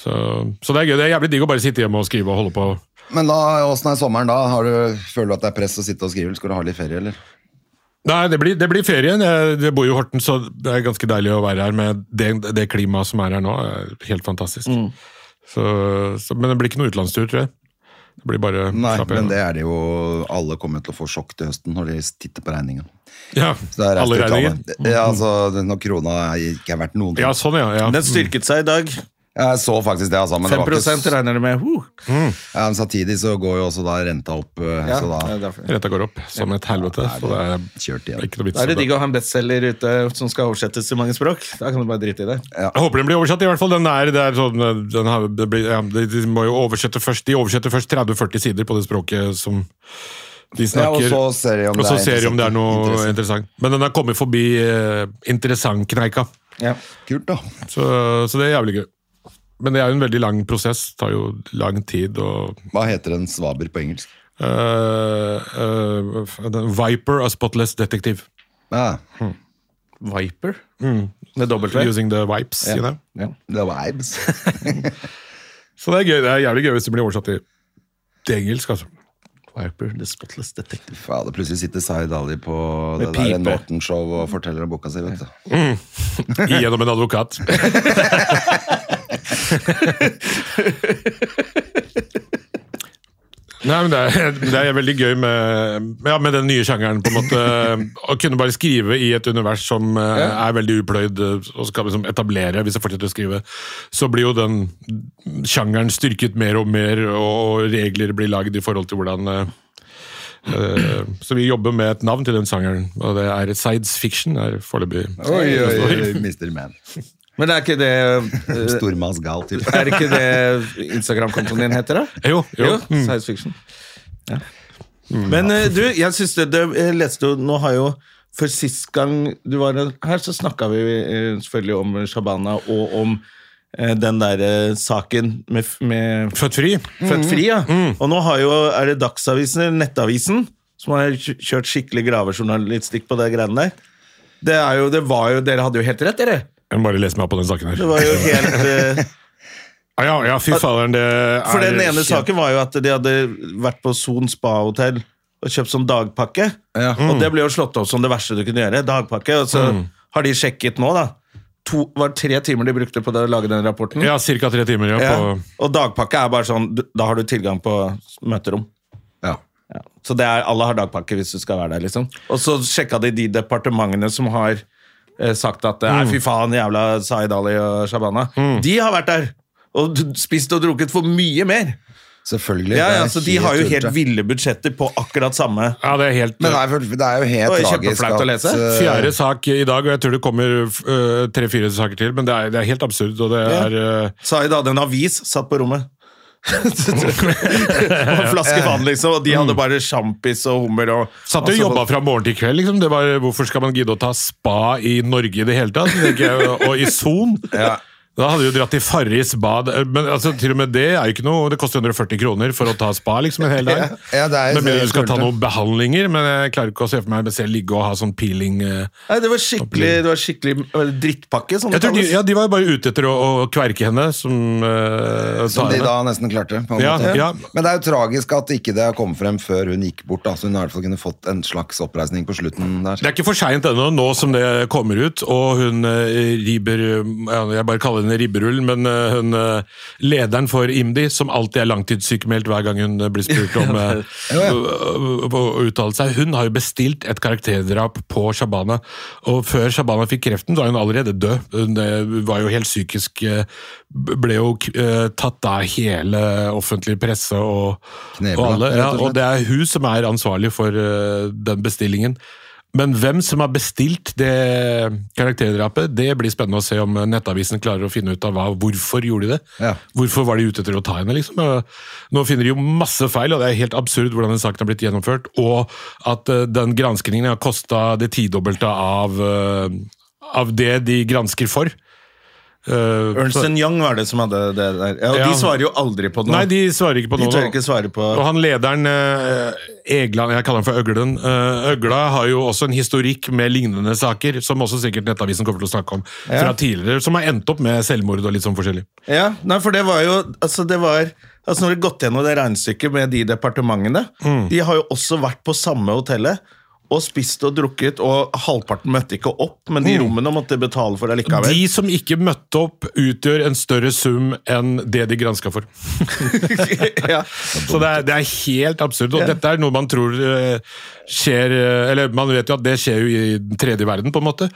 Så, så det er gøy. Det er jævlig digg å bare sitte hjemme og skrive og holde på. Men da, åssen er sommeren da? Har du, føler du at det er press å sitte og skrive, eller skal du ha litt ferie, eller? Nei, det blir, det blir ferien. Jeg, jeg bor jo i Horten, så det er ganske deilig å være her med det, det klimaet som er her nå. er Helt fantastisk. Så, så, men det blir ikke noe utenlandstur, tror jeg. Det blir bare Nei, slapp men det er det jo Alle kommer til å få sjokk til høsten når de titter på regningen. Ja, alle regninger. Ja, altså, når krona ikke er verdt noen ting. Ja, sånn, ja. ja. Den styrket seg i dag. Jeg så faktisk det, altså. Men det 5 var ikke, regner du med. Uh. ja, men samtidig så går jo også da renta opp, eh, Ja, så da Renta går opp som et helvete. Ja, det er kjørt igjen. ikke noe vits. Da er det digg å ha en bestselger ute som skal oversettes til mange språk. Da kan du bare drite i det. Jeg håper den blir oversatt, i hvert fall. Den er, det er sånn, den har, det blir, ja, de, må jo oversette først De oversetter først 30-40 sider på det språket som de Ja, og snakker. så ser de om og det så er ser de om det er noe interessant. interessant. Men den har kommet forbi eh, interessant-kneika. Ja. Kult, da. Så, så det er jævlig gøy. Men det er jo en veldig lang prosess. Tar jo lang tid. og Hva heter en svaber på engelsk? Uh, uh, Viper, a spotless detective. Ja, Viper? Med dobbelt V? Using the wipes, you know. Yeah. The Vibes. [LAUGHS] Så det er gøy. Det er jævlig gøy hvis det blir oversatt til, til engelsk. altså. Viper, The Spotless Detective. Fader, plutselig sitter Zaid Ali på det pipe. der. Norton-show og forteller om boka si, vet du. [LAUGHS] Gjennom en advokat. [LAUGHS] Nei, men det er, det er veldig gøy med, ja, med den nye sjangeren. på en måte, Å kunne bare skrive i et univers som ja. er veldig upløyd, eh, og skal liksom etablere, hvis jeg fortsetter å skrive, så blir jo den sjangeren styrket mer og mer, og regler blir lagd i forhold til hvordan eh, eh, Så vi jobber med et navn til den sjangeren, og det er Sides fiction. er foreløpig. Oi, oi, oi, Mr. Man. Men det er ikke det eh, [LAUGHS] Stormannsgal-type. Er ikke det Instagram-kontoen din heter, da? Jo, jo. Jo, Science fiction. Ja. Men eh, du, jeg synes det, det Jeg leste jo Nå har jo For sist gang du var her, så snakka vi eh, selvfølgelig om Shabana og om den der eh, saken med, med Født fri. Født fri, ja. Og nå har jo, er det Dagsavisen eller Nettavisen som har kjørt skikkelig gravejournalistikk på det greiene der. Det, er jo, det var jo, Dere hadde jo helt rett, dere. Jeg må bare lese meg opp på den saken Det her. var jo helt [LAUGHS] eh, Ah, ja, ja, fy faderen, det er For den ene saken var jo at de hadde vært på Son spa-hotell og kjøpt sånn dagpakke. Ja. Og det ble jo slått opp som det verste du kunne gjøre. Dagpakke. Og så har de sjekket nå, da. To, var det tre timer de brukte på det, å lage den rapporten. Ja, cirka tre timer. Ja, Ja. på, Og dagpakke er bare sånn Da har du tilgang på møterom. Ja. Ja. Så det er, alle har dagpakke hvis du skal være der, liksom. Og så sjekka de de departementene som har sagt at Mm. Fy faen, jævla Zaid Ali og Shabana. De har vært der! Og spist og drukket for mye mer. Selvfølgelig. Ja, ja, så De har jo helt ville budsjetter på akkurat samme. ja, det er helt Men det er, det er jo helt Det er tragisk at, å lese. eh, Fjerde sak i dag, og jeg tror det kommer øh, tre-fire saker til, men det er, det er helt absurd. og det Ja. er... øh, Zaid hadde en avis satt på rommet. Og flaske vann, liksom. Og de hadde bare sjampis og hummer og Satt og Altså, jobba fra morgen til kveld. liksom. Det var, hvorfor skal man gidde å ta spa i Norge i det hele tatt? jeg, Og i Son. Ja. Da hadde du dratt til Farris bad. Men altså, til og med det er jo ikke noe Det koster 140 kroner for å ta spa liksom en hel dag. Ja, det er Med du skal ta noen behandlinger, men jeg klarer ikke å se for meg selv ligge og ha sånn peeling eh. Nei, det var skikkelig, det var skikkelig øh, drittpakke. Sånn Jeg tror de, ja, de var jo bare ute etter å, å kverke henne, som, uh, Som de henne. da nesten klarte. På en Ja, måte. ja. Men det er jo tragisk at ikke det har kommet frem før hun gikk bort. Da. Så hun i hvert fall kunne fått en slags oppreisning på slutten der. Det er ikke for seint ennå, nå som det kommer ut, og hun uh, Riber Jeg bare kaller henne Ribberull, men eh, hun eh, lederen for IMDi, som alltid er langtidssykemeldt hver gang hun eh, blir spurt om [LAUGHS] å- å uttale seg, hun har jo bestilt et karakterdrap på Shabana. Og før Shabana fikk kreften, var hun allerede død. Hun var jo helt psykisk Ble jo tatt av hele offentlig presse og, Knebla, og alle. Ja, og det er hun som er ansvarlig for den bestillingen. Men hvem som har bestilt det karakterdrapet, det blir spennende å se om Nettavisen klarer å finne ut av hva, hvorfor gjorde de det. Ja. Hvorfor var de ute etter å ta henne, liksom? Nå finner de jo masse feil, og det er helt absurd hvordan den saken har blitt gjennomført. Og at eh, den granskningen har kosta det tidobbelte av, eh, av det de gransker for. Eh, Ernst Young var det som hadde det der. Ja, og Ja. De svarer jo aldri på noe. Nei, de svarer ikke på De noe. tør ikke svare på Og han lederen, uh, Egland, jeg kaller han for Øglen, uh, Øgla har jo også en historikk med lignende saker, som også sikkert Nettavisen kommer til å snakke om fra tidligere, som har endt opp med selvmord og litt sånn forskjellig. Ja, nei, for det var jo Altså, det var Altså, når du har gått gjennom det regnestykket med de departementene Mm. De har jo også vært på samme hotellet og spist og drukket, og halvparten møtte ikke opp, men de rommene måtte betale for allikevel. likevel. De som ikke møtte opp, utgjør en større sum enn det de granska for. [LAUGHS] ja. Så det er, det er helt absurd. Og dette er noe man tror eh, skjer eh, Eller man vet jo at det skjer jo i den tredje verden, på en måte.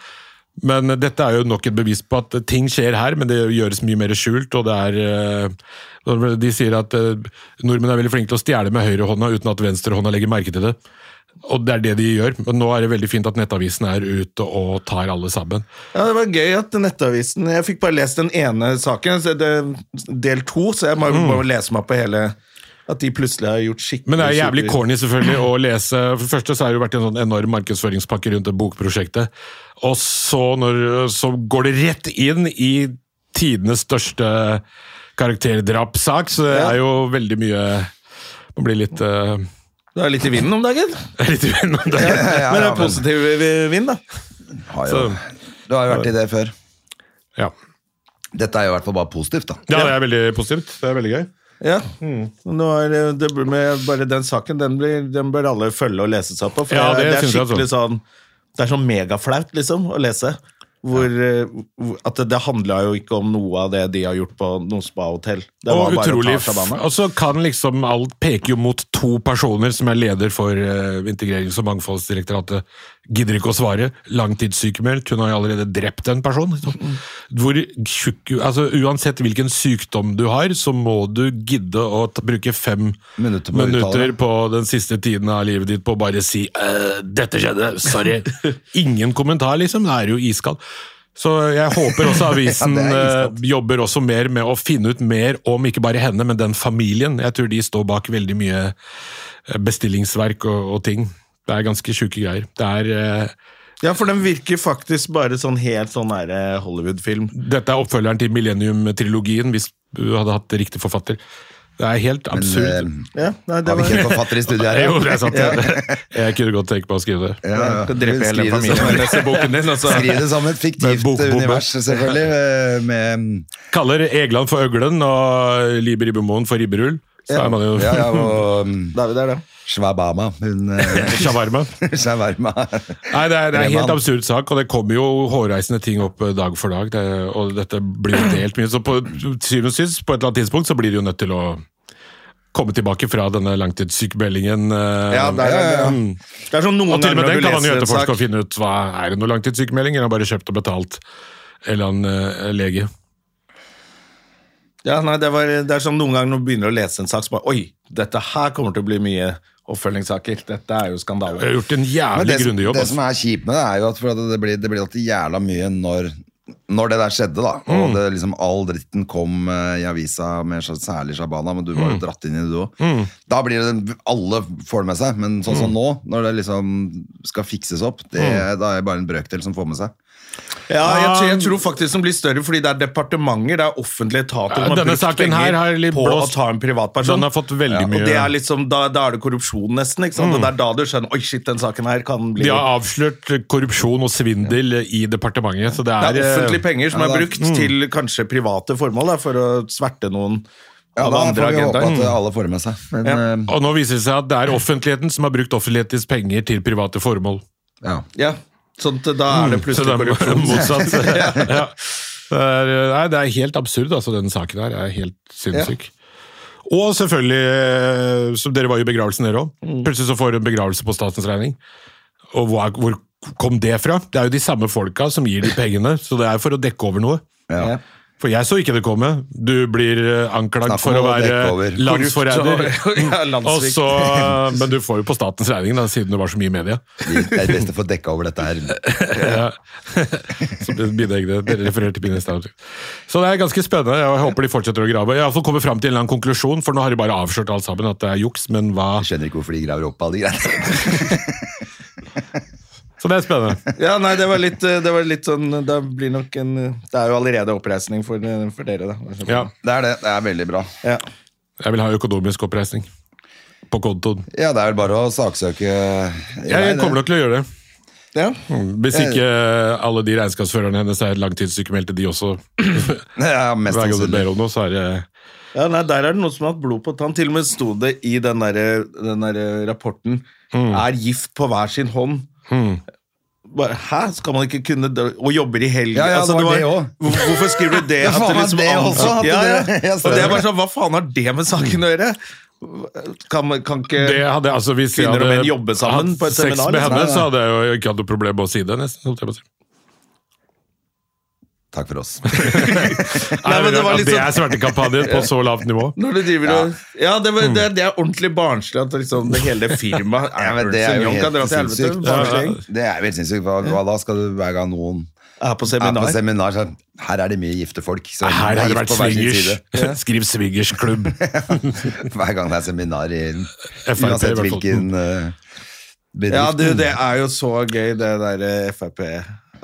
Men dette er jo nok et bevis på at ting skjer her, men det gjøres mye mer skjult. og det er... eh, De sier at eh, nordmenn er veldig flinke til å stjele med høyrehånda uten at venstrehånda legger merke til det. Og det er det de gjør. Men nå er det veldig fint at Nettavisen er ute og tar alle sammen. ja, det var gøy at Nettavisen Jeg fikk bare lest den ene saken, del to, så jeg må, bare lese meg på hele At de plutselig har gjort skikkelig. Men det er jævlig super- corny selvfølgelig å lese For det første så har det jo vært en sånn enorm markedsføringspakke rundt det bokprosjektet. Og så, når, så går det rett inn i tidenes største karakterdrapssak, så det Ja. er jo veldig mye Man blir litt uh, Du er litt i vinden om dagen. [LAUGHS] Litt uenig om dagen. Ja, Men det er er positiv vind, da. Har jo, Så- du har jo vært i det før. Ja. Dette er jo i hvert fall bare positivt, da. ja, det er veldig positivt. Det er veldig gøy. Ja. Nå er det, det med bare den saken, den, blir, den bør alle følge og lese seg på. For Ja, det, det er skikkelig sånn Det er sånn megaflaut, liksom, å lese. Hvor, eh, at det, det handla jo ikke om noe av det de har gjort på noen spahotell. Og utrolig Og så kan liksom alt peke jo mot to personer som er leder for uh, Integrerings- og mangfoldsdirektoratet. Gidder ikke å svare. Langtidssykemeldt. Hun har jo allerede drept en person. liksom. Hvor altså Uansett hvilken sykdom du har, så må du gidde å bruke fem Minutter på minutter på den siste tiden av livet ditt på å bare si «Øh, 'dette skjedde', sorry. [LAUGHS] Ingen kommentar, liksom. Det er jo iskald. Så jeg håper også avisen [LAUGHS] Ja, iskaldt. jobber også mer med å finne ut mer om ikke bare henne, men den familien. Jeg tror de står bak veldig mye eh, bestillingsverk og, og ting. Det er ganske sjuke greier. Det er uh, Ja, for den virker faktisk bare sånn helt sånn eh, Hollywood-film. Dette er oppfølgeren til Millennium-trilogien, hvis du hadde hatt riktig forfatter. Det er helt Men absurd. eh, Ja, nei, det har vi ikke en forfatter i studiet her? [LAUGHS] jo, det er sant. det. [LAUGHS] Jeg kunne godt tenke meg å skrive det. Ja, ja. Drepe hele det familien boken din. Skriv det som et Med bok, bok, univers, selvfølgelig. [LAUGHS] eh, Med Kaller Egeland for øglen og Liber Ribbemoen for ribberull. Så er man jo ja, ja, og Da er vi der, da. Shwabama. Hun eh, [LAUGHS] shawarma. [LAUGHS] Shawarma. Nei, det er, det er en helt absurd sak, og det kommer jo hårreisende ting opp eh, dag for dag. Det, og dette blir jo [CLEARS THROAT] delt mye. Så på syvende og sist, på et eller annet tidspunkt, så blir de jo nødt til å komme tilbake fra denne langtidssykemeldingen. eh, Ja, det er, Ja, ja, mm. det er sånn noen Og til og med den kan han jo etterforske og finne ut hva er det noe langtidssykemelding, eller har bare kjøpt og betalt en eller annen lege. Ja, nei, det, var, det er sånn noen ganger når du begynner å lese en sak, så bare Oi, dette her kommer til å bli mye oppfølgingssaker. Dette er jo skandale. har gjort en jævlig det, grundig jobb. det altså. som er kjipt med det, er jo at det blir, det blir alltid jævla mye når, når det der skjedde, da. Mm. Og det, liksom, all dritten kom eh, i avisa, med særlig Shabana, men du Mm. var jo dratt inn i det, du òg. Da blir det Alle får det med seg, men sånn Mm. som nå, når det liksom skal fikses opp, det, da er det bare en brøkdel som får med seg. Ja, jeg, tror- jeg tror faktisk den blir større fordi det er departementer, det er offentlige etater Ja, som har denne brukt saken penger her har litt på blåst- å ta en privatperson. Den har fått veldig Ja, mye- Og det er liksom, da, da er det korrupsjon, nesten. ikke sant? Og det er da du skjønner Oi, shit, den saken her kan bli De har avslørt korrupsjon og svindel i departementet, så det er, Det er offentlige eh, penger som ja, er brukt til kanskje private formål, da, for å sverte noen Ja, av da andre får vi håpe agendaer. at alle får det med seg. Men, Ja. eh, Og nå viser det seg at det er offentligheten som har brukt offentlighetens penger til private formål. ja. Ja, sånn at da er det plutselig det er korrupsjon. [LAUGHS] motsatt. [LAUGHS] ja. Det, er, nei, det er helt absurd, altså, denne saken her. er helt sinnssyk. Og selvfølgelig, eh, som dere var i begravelsen dere òg. Plutselig så får du en begravelse på statens regning. Og hvor, hvor kom det fra? Det er jo de samme folka som gir de pengene, så det er for å dekke over noe. Ja. For jeg så ikke det komme. Du blir eh, anklagd for å være landsforræder. [LAUGHS] ja, så- Men du får jo på statens regning, da, siden det var så mye i media. Det er best å få dekka over dette her. [LAUGHS] Ja. Så det- mine egne, Dere refererer til mine. Så det er ganske spennende. Jeg håper de fortsetter å grave. Jeg har i hvert fall fram til en eller annen konklusjon, for nå har de bare avslørt alt sammen at det er juks, men hva Jeg skjønner ikke hvorfor de graver opp alle de greiene. [LAUGHS] Så det er spennende. [LAUGHS] Ja, nei, det var litt, eh, det var litt sånn Det blir nok en Det er jo allerede oppreisning for, eh, for dere, da. Ja. Det er det. Det er veldig bra. Ja. Jeg vil ha økonomisk oppreisning på kontoen. Ja, det er vel bare å saksøke Jeg kommer nok til å gjøre det. ja. Hvis ikke alle de regnskapsførerne hennes er langtidssykemeldte, de også. [CLEARS THROAT] Ja, mest Hver gang du ber om noe, så er det Ja, nei, Der er det noen som har hatt blod på tann. Til og med sto det i den der, den der rapporten mm. Er gift på hver sin hånd. Bare, Hæ? Skal man ikke kunne dø- Og jobber i helgen? Ja, ja, det var det var, Hvorfor skriver du det? Ja, at faen, liksom det også, at ja, ja. [LAUGHS] jeg Og det er bare sånn, Hva faen har det med saken å gjøre? Kan, kan ikke Det hadde, altså, hvis Kvinner og menn jobbe sammen på et sex Hvis med hadde henne, med henne, så hadde jeg jo ikke hatt noe problem med å si det. nesten. holdt jeg på å si. Takk for oss. [LAUGHS] Nei, men det var litt det sånn- er svertekampanjer på så lavt nivå. Når du driver og Ja, det, var, det, er, det er ordentlig barnslig at liksom, det hele firmaet Ja, men det er jo helt sinnssykt. Det er jo helt sinnssykt. Hva, hva da skal du hver gang noen Er på er på seminar så Her er det mye gifte folk. Så Her er har det vært swingers. [LAUGHS] Skriv swingersklubb. [LAUGHS] Hver gang det er seminar i FrP Uansett hvilken uh, bedrift. Ja, du, det er jo så gøy, det der eh, Frp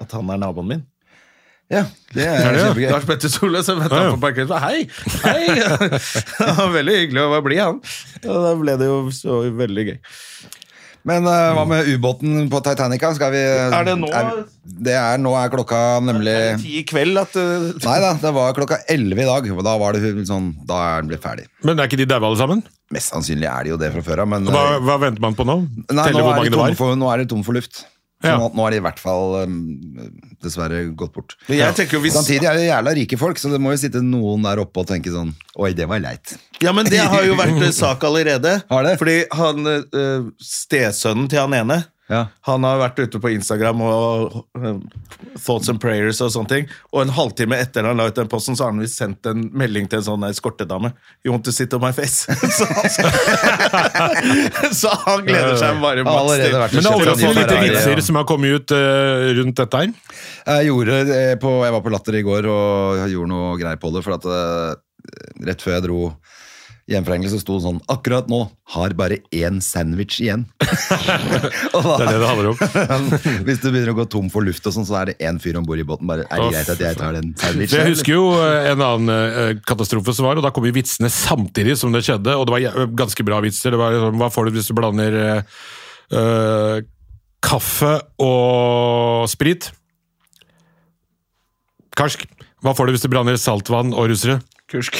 At han er naboen min. Ja, det er Er det, kjempegøy. Lars Petter Solø som møtte Ja, ja. han på parkeringen og hei! hei! [LAUGHS] Det var veldig hyggelig å være blid, han. Og da ble det jo så veldig gøy. Men uh, hva med ubåten på Titanica? Skal vi Er det nå? det er, nå er klokka nemlig Ti i kveld at uh, [LAUGHS] Nei da, det var klokka 11 i dag. Og da var det sånn Da er den blitt ferdig. Men er ikke de daue alle sammen? Mest sannsynlig er de jo det fra før av, Hva, eh, hva venter man på nå? Nei, nå hvor er, mange det tom var? for, nå er de tom for luft. Så Ja. nå, nå er de i hvert fall um, dessverre gått bort. Jo hvis Samtidig er det jævla rike folk, så det må jo sitte noen der oppe og tenke sånn Oi, det var leit. Ja, men det har jo vært eh, sak allerede. Har det? Fordi han eh, stesønnen til han ene Ja. Han har vært ute på Instagram og eh, thoughts and prayers og sånne ting. Og en halvtime etter han la ut den posten, så har han visst sendt en melding til en sånn eskortedame. You want to sit on my face? [LAUGHS] så, han [LAUGHS] så han gleder seg bare maks til. Men det er overraskende lite vitser ja. som har kommet ut uh, rundt dette her. Jeg, gjorde på, jeg var på Latter i går og gjorde noe greier på det, for at uh, rett før jeg dro så sto det sånn Akkurat nå har bare én sandwich igjen. [LAUGHS] Da- Det er det det handler om. [LAUGHS] Hvis du begynner å gå tom for luft, og sånn, så er det én fyr om bord i båten. Bare, er det greit at jeg tar den sandwichen? jeg husker jo eh, en annen eh, katastrofe som var, og da kom jo vitsene samtidig som det skjedde, og det var ganske bra vitser. Det var liksom, Hva får du hvis du blander eh, eh, kaffe og sprit? Karsk. Hva får du hvis du blander saltvann og russere? Kursk.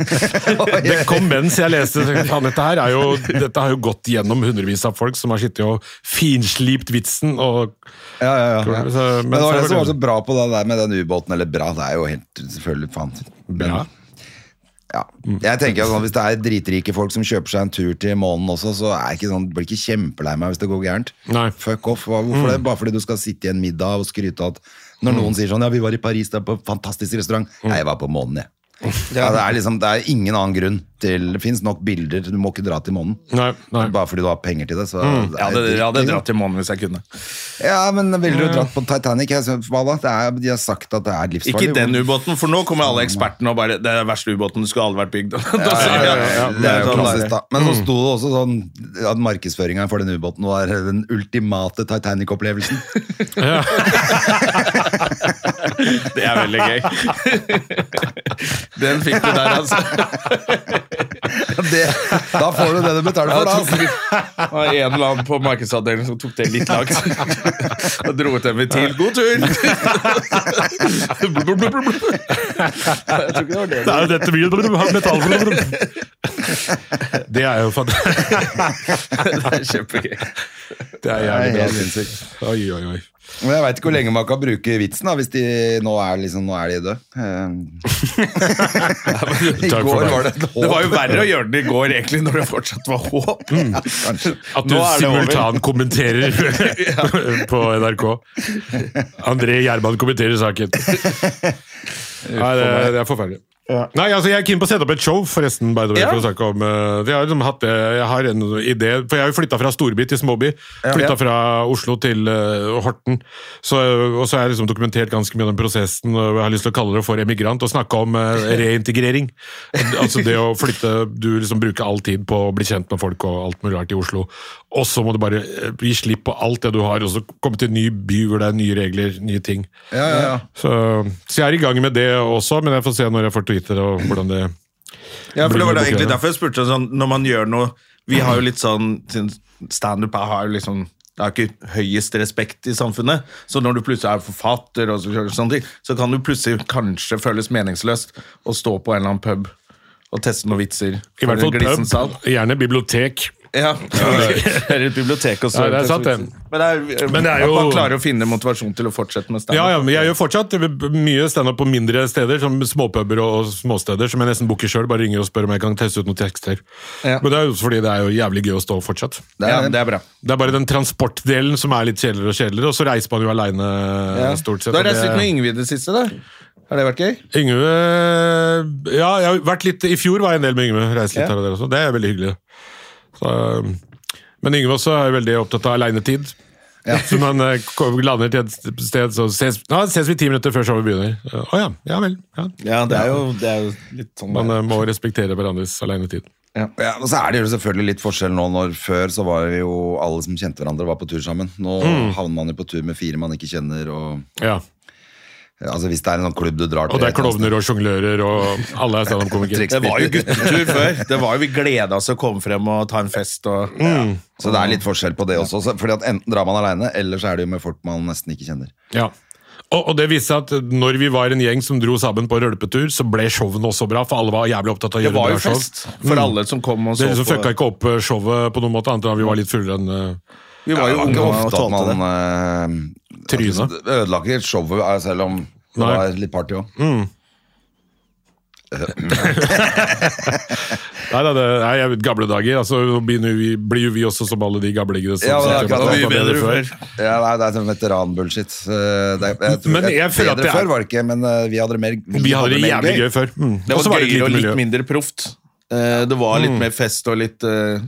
[LAUGHS] Det kom mens jeg leste. Faen, dette her er jo, dette har jo gått gjennom hundrevis av folk som har sittet og finslipt vitsen. og Ja, ja, ja. ja. Så- Men men det var så det som var så bra på det der med den ubåten. Eller bra, det er jo helt selvfølgelig faen. Bra. ja. Jeg tenker at sånn, Hvis det er dritrike folk som kjøper seg en tur til månen også, så er jeg ikke sånn, blir jeg ikke kjempelei meg hvis det går gærent. Nei. Fuck off. Hvorfor Hvorfor det? Bare fordi du skal sitte i en middag og skryte av at Når noen sier sånn Ja, vi var i Paris, det er på en fantastisk restaurant. Nei, jeg var på månen, jeg. Ja, det, er liksom, det er ingen annen grunn til Det fins nok bilder, du må ikke dra til månen. Nei, nei. Bare fordi du har penger til det. Så mm. det er hadde, jeg hadde dratt til månen hvis jeg kunne. Ja, men ville du dratt på Titanic? Jeg hva da? Det er, de har sagt at det er livsfarlig. Ikke den ubåten, for nå kommer alle ekspertene og bare Det er den verste ubåten, du skulle aldri vært bygd. [LAUGHS] Da ja, ja, Det er jo sånn klassisk, da. Men så sto det også sånn at markedsføringa for den ubåten var den ultimate Titanic-opplevelsen. [LAUGHS] Det er veldig gøy. [LAUGHS] Den fikk du der, altså. [LAUGHS] Det, da får du det du betaler for, da. [LAUGHS] Det var en eller annen på markedsavdelingen som tok det litt langt. [LAUGHS] Og dro ut en til. God tur! Jeg tror ikke det var det. Det er jo dette mye metall Det er jo fantastisk. Det er kjempegøy. Det er jævlig bra. Oi, oi, oi. Men jeg veit ikke hvor lenge man kan bruke vitsen da, hvis de nå er, liksom, nå er de døde. Eh, [LAUGHS] I går var det et håp. Det var jo verre å gjøre det i går, egentlig, når det fortsatt var håp. Kanskje. At du er simultankommenterer [LAUGHS] [LAUGHS] på NRK. André Gjerman kommenterer saken. Nei, det, det er forferdelig. Nei, altså Jeg er keen på å sette opp et show, forresten. by the way, Ja. for å snakke om eh, Jeg har liksom hatt jeg har en idé, for jeg har jo flytta fra storby til småby. Flytta fra Oslo til uh, Horten. Så, og så har jeg liksom dokumentert ganske mye av den prosessen. og Jeg har lyst til å kalle det for emigrant og snakke om uh, [LAUGHS] reintegrering. altså det å flytte Du liksom bruker all tid på å bli kjent med folk og alt mulig rart i Oslo, og så må du bare eh, gi slipp på alt det du har, og så komme til en ny by hvor det er nye regler, nye ting. Ja, ja, ja. Så, så jeg er i gang med det også, men jeg får se når jeg får Twitter og hvordan det Ja, for det var da egentlig derfor jeg spurte sånn, når man gjør noe Vi har jo litt sånn Standup har jo liksom det er ikke høyest respekt i samfunnet. Så når du plutselig er forfatter, og så, sånne ting, så kan du plutselig kanskje føles meningsløst å stå på en eller annen pub og teste noen vitser. I hvert fall pub, gjerne bibliotek. Ja, Eller [LAUGHS] et bibliotek og så Ja, det er sant, det. Men det er, Men det er at jo- man klarer å finne motivasjon til å fortsette med standup. Ja, ja, men jeg gjør fortsatt mye standup på mindre steder, som småpuber og småsteder, som jeg nesten booker sjøl. Bare ringer og spør om jeg kan teste ut noen tekster. Ja. Men det er jo fordi det er jo jævlig gøy å stå fortsatt. ja, det er bra. Det er bare den transportdelen som er litt kjedeligere og kjedeligere, og så reiser man jo aleine Ja. stort sett. Du har reist litt med Yngve i det siste, da? Har det vært gøy? Yngve Ja, jeg har vært litt I fjor var jeg en del med Yngve. Reist litt Ja. her og der også. Det er veldig hyggelig. Så, men Yngve også er veldig opptatt av alenetid. [LAUGHS] Så når han eh, lander til et sted, så ses, ja, ses vi ti minutter før showet begynner. Å ja, ja vel. Ja. Ja, det er jo, det er jo litt sånn Man eh, må respektere hverandres aleinetid. Ja, og så er det jo selvfølgelig litt forskjell nå når Før så var vi jo alle som kjente hverandre, var på tur sammen. Nå Mm. havner man jo på tur med fire man ikke kjenner. Og, Ja. Altså Hvis det er en sånn klubb du drar til Og det er klovner og sjonglører, og alle er standup-komikere. [LAUGHS] Det var jo guttetur før. Det var jo, Vi gleda oss å komme frem og ta en fest. Og, Så det er litt forskjell på det også. Fordi at Enten drar man aleine, eller så er det jo med folk man nesten ikke kjenner. Ja. Og, og det viste seg at når vi var en gjeng som dro sammen på rølpetur, så ble showene også bra, for alle var jævlig opptatt av å gjøre Det gjøre var bra jo show. fest for alle som kom og så Dere som fucka ikke opp eh, showet på noen måte, annet enn at vi var litt fullere enn eh, Vi var jo ja, unge ofte at tålte det. man uh, Ødela ikke showet, eh, selv om det Nei. var litt party òg. [LAUGHS] [LAUGHS] Nei, nei, det er jeg- gamle dager. altså nå begynner vi, Blir jo vi også som alle de gamlingene Ja, det er sitter akkurat og det. prater Mye bedre bedre før. Ja, nei, det er sånn veteranbullshit. Eh, det Men jeg føler at det er- før var det ikke, men eh, vi hadde det mer Vi hadde det jævlig gøy før. Mm. Det var gøyere og litt mindre proft. Eh, Det var litt mer fest og litt uh,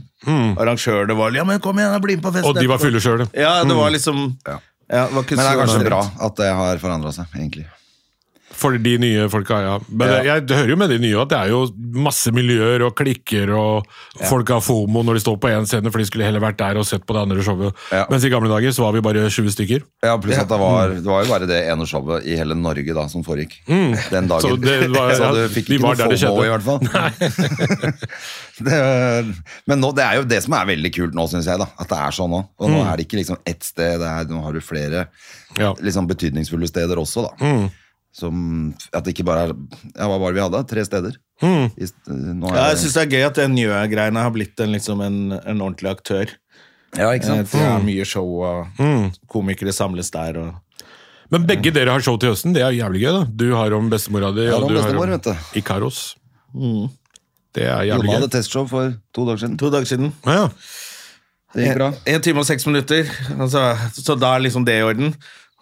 arrangør. Det var Ja, men kom igjen, bli med på fest. Og de var fulle sjøl. Ja, det var liksom Ja. Ja, det Men det er kanskje bra at det har forandra seg, egentlig. For de nye folka, ja. Men Ja. jeg hører jo med de nye at det er jo masse miljøer og klikker, og folk har fomo når de står på én scene, for de skulle heller vært der og sett på det andre showet. Ja. Mens i gamle dager så var vi bare 20 stykker. Ja, pluss at det var, det var jo bare det ene showet i hele Norge da som foregikk. Den dagen. Så det var- [LAUGHS] Så du fikk ikke noe FOMO i hvert fall. [LAUGHS] det, men nå, det er jo det som er veldig kult nå, syns jeg. da At det er sånn nå. Og nå er det ikke liksom ett sted, det er, nå har du flere Ja. liksom betydningsfulle steder også, da. Som At det ikke bare er Ja, hva var det vi hadde? Tre steder? I, nå er Ja, jeg det- syns det er gøy at den Njø-greiene har blitt en, liksom en, en ordentlig aktør. ja, ikke Eh, sant? Det er mye show, og komikere samles der. Og... Men begge dere har show til høsten, det er jævlig gøy. da. Du har om bestemora di, og du bestemor, har om Ikaros. Det er jævlig Jonna gøy. hadde testshow for to dager siden. To dager siden. Ja, ja. Det gikk bra. En time og seks minutter. Altså, så da er liksom det i orden.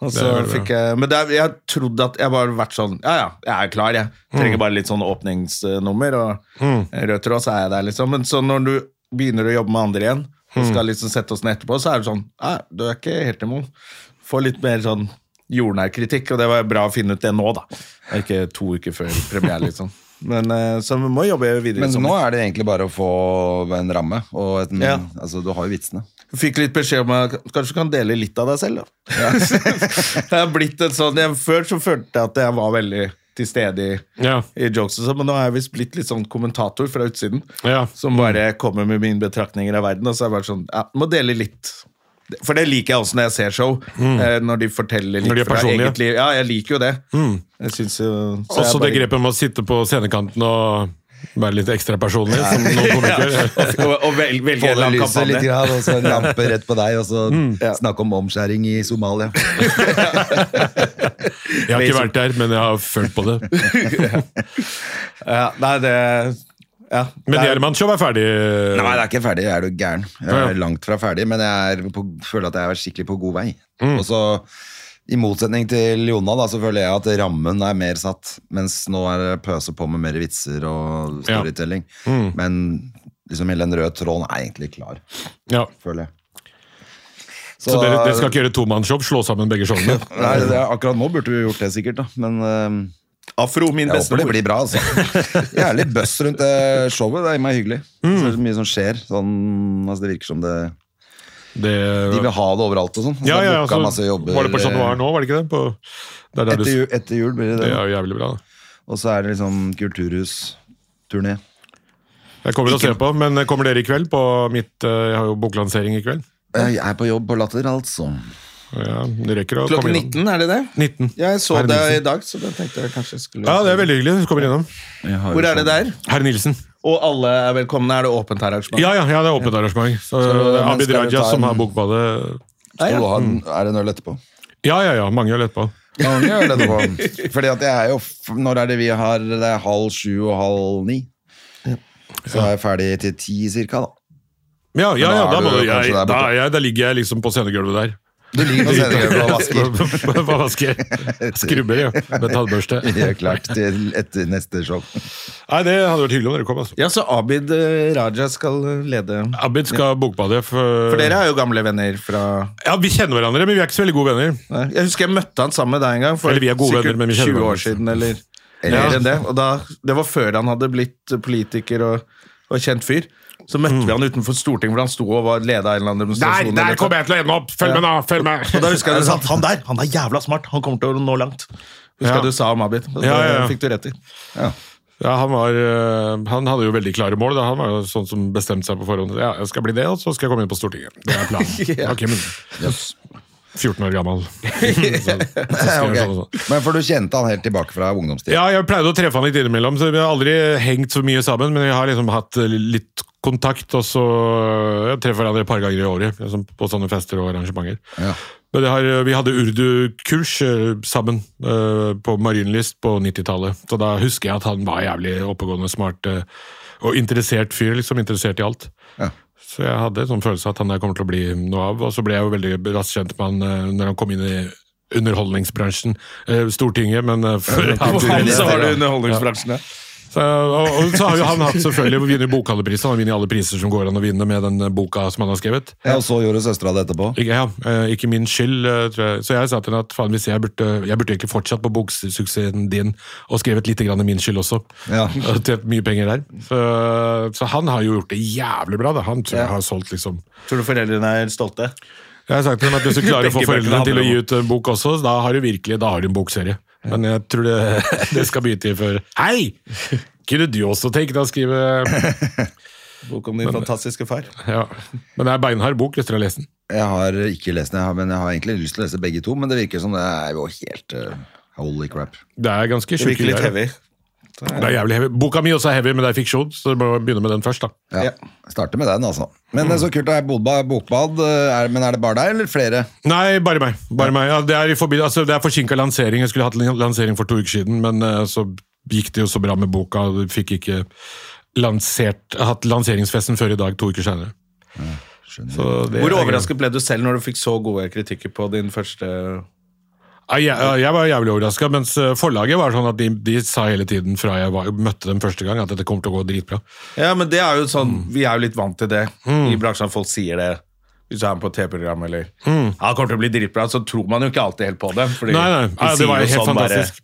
Jeg, men det er, jeg trodde at jeg bare vært sånn Ja, ja, jeg er klar, jeg. Trenger bare litt sånn åpningsnummer, og rød tråd, så er jeg der, liksom. Men så når du begynner å jobbe med andre igjen, og skal liksom sette oss ned etterpå, så er det sånn Ja, du er ikke helt imot. Få litt mer sånn jordnær kritikk, og det var bra å finne ut det nå, da. Ikke to uker før premiere, liksom. Men eh, så vi må jobbe videre. Men nå er det egentlig bare å få en ramme. Og et, Ja. altså, du har jo vitsene. Fikk litt beskjed om at kanskje du kan dele litt av deg selv, da. [LAUGHS] Det har blitt en sånn, jeg, Før så følte jeg at jeg var veldig til stede i, Ja. i jokes, og sånn, men nå er jeg visst blitt litt sånn kommentator fra utsiden. Ja. Som bare kommer med mine betraktninger av verden. Og så er jeg bare sånn, ja, må dele litt. For det liker jeg også når jeg ser show. Mm. når de forteller litt de er fra eget liv. Ja, jeg liker jo det. Jeg synes jo, så jeg Også det grepet med å sitte på scenekanten og være litt ekstra personlig, som noen komikere. og, og vel, velge Få en det lang lyset litt, grad, og så en lampe [LAUGHS] rett på deg, og så mm. snakke om omskjæring i Somalia. [LAUGHS] Jeg har ikke vært der, men jeg har følt på det. [LAUGHS] Ja, nei, det ja, Men det er- er ferdig. Nei, det er ikke ferdig, jeg er du gæren. Jeg Ja, er ja. langt fra ferdig, men jeg er på, føler at jeg er skikkelig på god vei. Mm. Og så, i motsetning til Jonna, da, så føler jeg at rammen er mer satt, mens nå er det pøse på med mer vitser og Ja. storytelling. Mm. Men liksom hele den røde tråden er egentlig klar, Ja. føler jeg. Så dere, dere skal ikke gjøre tomannsjobb? Slå sammen begge showene? [LAUGHS] Nei, det er, akkurat nå burde vi gjort det sikkert, da. Men Uh, Afro, min jeg håper det blir bra, altså. Jeg er litt buzz rundt det showet. Det er meg hyggelig. Mm. Så det mye som skjer. Sånn, altså det virker som det Det, De vil ha det overalt og sånn. Så ja, det ja, booka så masse jobber. var det på Chat Noir nå, var det ikke det? På, det, er der du, Etter, jul, etter jul blir det det det. er jo jævlig bra. Og så er det liksom kulturhusturné. Jeg kommer til å se på, men kommer dere i kveld på mitt eh, Jeg har jo boklansering i kveld. Jeg er på jobb på Latter, altså. Ja, Dere rekker å komme Klokken 19, er det det? 19. Jeg så det i dag, så da tenkte jeg kanskje jeg skulle Ja, det er veldig hyggelig. Du kommer innom. Hvor er det sånn- der? Herr Nilsen. Og alle er velkomne? Er det åpent her arrangement? Ja, ja, ja, det er åpent arrangement. Så, Så, det er Abid Raja en... som har Bokbadet. Ja, Skal ja. du ha en, er det en øl etterpå? Ja, ja, ja. Mange har lett på. Øl etterpå. [LAUGHS] Fordi at jeg er jo Når er det vi har Det er halv sju og halv ni. Så er jeg ferdig til ti cirka, da. Ja, ja, ja da, må du du, jeg, da, jeg, da ligger jeg liksom på scenegulvet der. Du ligger på scenegulvet og vasker. [LAUGHS] Hva vasker? Skrubber, ja. Med tannbørste. [LAUGHS] er klart til etter neste show. Nei, det hadde vært hyggelig om dere kom. altså. Ja, så Abid eh, Raja skal lede Abid skal bokbade. For, For dere er jo gamle venner fra Ja, Vi kjenner hverandre, men vi er ikke så veldig gode venner. Nei, Jeg husker jeg møtte han sammen med deg en gang. For Eller vi er gode sikkert venner, men vi kjenner 20 år siden, eller Eller- ja. enn det. Og da, det var før han hadde blitt politiker og, og kjent fyr. Så møtte Mm. vi han utenfor Stortinget, hvor han sto og var leda av en eller annen demonstrasjon. Der, der kommer jeg til å ende opp! Følg med, da! Følg med! Og da husker jeg du sa han der, han er jævla smart, han kommer til å nå langt. Husker Ja. du sa om Abid. Og Ja, ja, ja. Det fikk du rett i. Ja, han, var, øh, han hadde jo veldig klare mål. Da. Han var jo sånn som bestemte seg på forhånd. Ja, jeg skal bli det, og så skal jeg komme inn på Stortinget. Det er planen. yeah. Ok, men 14 år gammel. så, [LAUGHS] [LAUGHS] så skal jeg Ok. gjøre sånn sånn. Men for du kjente han helt tilbake fra ungdomstida? Ja, jeg pleide å treffe han litt innimellom, så vi har aldri hengt så mye sammen. Men vi har liksom hatt eh, litt kontakt, og så jeg treffer hverandre et par ganger i året liksom på sånne fester og arrangementer. Ja. Men har, vi hadde urdu-kurs eh, sammen uh, på Marienlyst på 90-tallet. Så da husker jeg at han var jævlig oppegående, smart uh, og interessert fyr. liksom Interessert i alt. Ja. Så jeg hadde en sånn følelse at han der kommer til å bli noe av. Og så ble jeg jo veldig raskt kjent med han uh, når han kom inn i underholdningsbransjen. Eh, Stortinget, men eh, før For han så var det underholdningsbransjen, ja. Så, og, og så har jo han hatt selvfølgelig vunnet bokhandlerprisen. Han har vunnet alle priser som går an å vinne med den eh, boka som han har skrevet. Ja, og så gjorde søstera det etterpå. Ikke, ja, eh, ikke min skyld, eh, tror jeg. Så jeg sa til henne at faen, hvis jeg burde, jeg burde ikke fortsatt på boksuksessen din og skrevet litt grann min skyld også. Ja. [LAUGHS] Og Tjent mye penger der. Så, så han har jo gjort det jævlig bra. Da. Han tror jeg har solgt liksom Tror du foreldrene er stolte? Jeg har sagt til dem at hvis du [LAUGHS] klarer å få foreldrene til å gi ut en bok også, da har du virkelig da har du en bokserie. Men jeg tror det, [LAUGHS] det skal mye til før Hei! Kunne du også tenke deg å skrive [LAUGHS] Bok om din fantastiske far. ja. Men det er beinhard bok, hvis dere har lest den. Jeg har ikke lest den, jeg har, men jeg har egentlig lyst til å lese begge to. Men det virker som det er jo helt uh, holy crap. Det er ganske Det sjukt. Det er jævlig heavy. Boka mi også er heavy, men det er fiksjon, så du må begynne med den først. da. Ja. Ja. Starter med den, altså. Men det er så kult, å ha bokbad. eh, Er, men er det bare deg, eller flere? Nei, bare meg. Bare meg. Ja, det er, forbi- altså, det er forsinka lansering. Jeg skulle hatt lansering for to uker siden, men uh, så gikk det jo så bra med boka, fikk ikke lansert, hatt lanseringsfesten før i dag, to uker senere. Ja, Hvor er- overrasket ble du selv når du fikk så gode kritikker på din første Jeg, jeg var jævlig overraska, mens eh, forlaget var sånn at de, de sa hele tiden fra jeg var, møtte dem første gang, at dette kommer til å gå dritbra. Ja, men det er jo sånn, Mm. Vi er jo litt vant til det i bransjen at folk sier det. Hvis du er med på TV-program eller Mm. ja, det kommer til å bli dritbra, så tror man jo ikke alltid helt på det. fordi Nei, nei, de ja, det var jo helt sånn bare- fantastisk.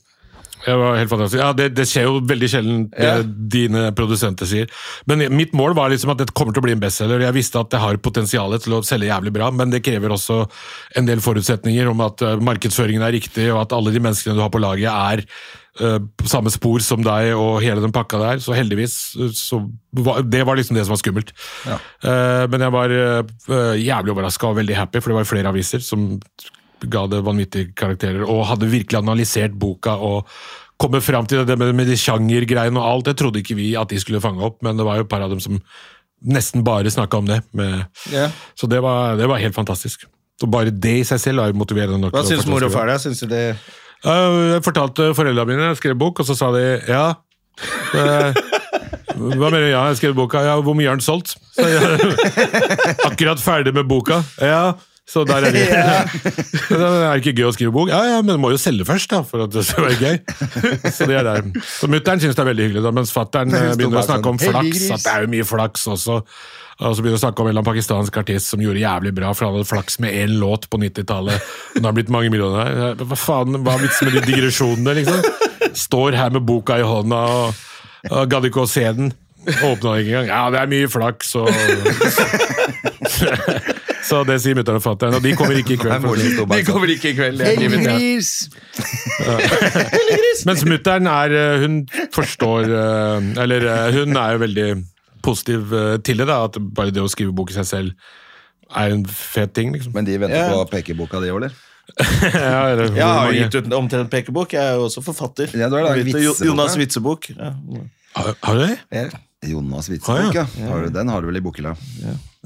Det var helt fantastisk. Ja, det, det skjer jo veldig sjelden, det Ja. dine produsenter sier. Men mitt mål var liksom at dette kommer til å bli en bestselger. Jeg visste at det har potensial til å selge jævlig bra, men det krever også en del forutsetninger om at eh, markedsføringen er riktig, og at alle de menneskene du har på laget er eh, på samme spor som deg og hele den pakka der. Så heldigvis eh, så var, Det var liksom det som var skummelt. Eh, men jeg var uh, jævlig overraska og veldig happy, for det var flere aviser som ga det vanvittige karakterer, og hadde virkelig analysert boka og kommet fram til det med, med de sjangergreiene og alt. Det trodde ikke vi at de skulle fange opp, men det var jo et par av dem som nesten bare snakka om det. Med, Ja. Så det var, det var helt fantastisk. Så bare det i seg selv er motiverende nok. Hva syns mor og far? Syns du det Uh, Jeg fortalte foreldrene mine, jeg skrev bok, og så sa de ja. Uh, hva mener du? Ja, jeg skrev boka. Ja, hvor mye har den solgt? Så jeg, [LAUGHS] akkurat ferdig med boka. Ja, så der er det. [LAUGHS] [LAUGHS] Så det er ikke gøy å skrive bok? Ja, ja, men du må jo selge først, da, for at det skal være gøy. [LAUGHS] Så det er der. Så mutter'n syns det er veldig hyggelig, da, mens fatter'n eh, begynner å snakke om flaks. At det er jo mye flaks også. Og så begynner å snakke om en pakistansk artist som gjorde jævlig bra, for han hadde flaks med én låt på 90-tallet. Og det har blitt mange millioner. Hva faen, hva er vitsen med de digresjonene, liksom? Står her med boka i hånda og, og gadd ikke å se den. Åpna ikke engang. Ja, det er mye flaks og Så det sier mutter'n og fatter'n, og de kommer ikke i kveld. det. De kommer ikke i kveld. jeg invitert. [LAUGHS] Mens mutter'n er eh, Hun forstår eh, Eller eh, hun er jo veldig positiv til det, da. At bare det å skrive bok i seg selv er en fet ting, liksom. Men de venter på pekeboka di, eller? [LAUGHS] Ja, det, Jeg har mange- gitt ut omtrent pekebok. Jeg er jo også forfatter. Ja, du er da, Du det, Jo- vitsebok, Jonas ja. Vitsebok. Ja. Har, har du det? Jonas Jonas Ah, ja. ja. Har du, den har du vel i bokhylla?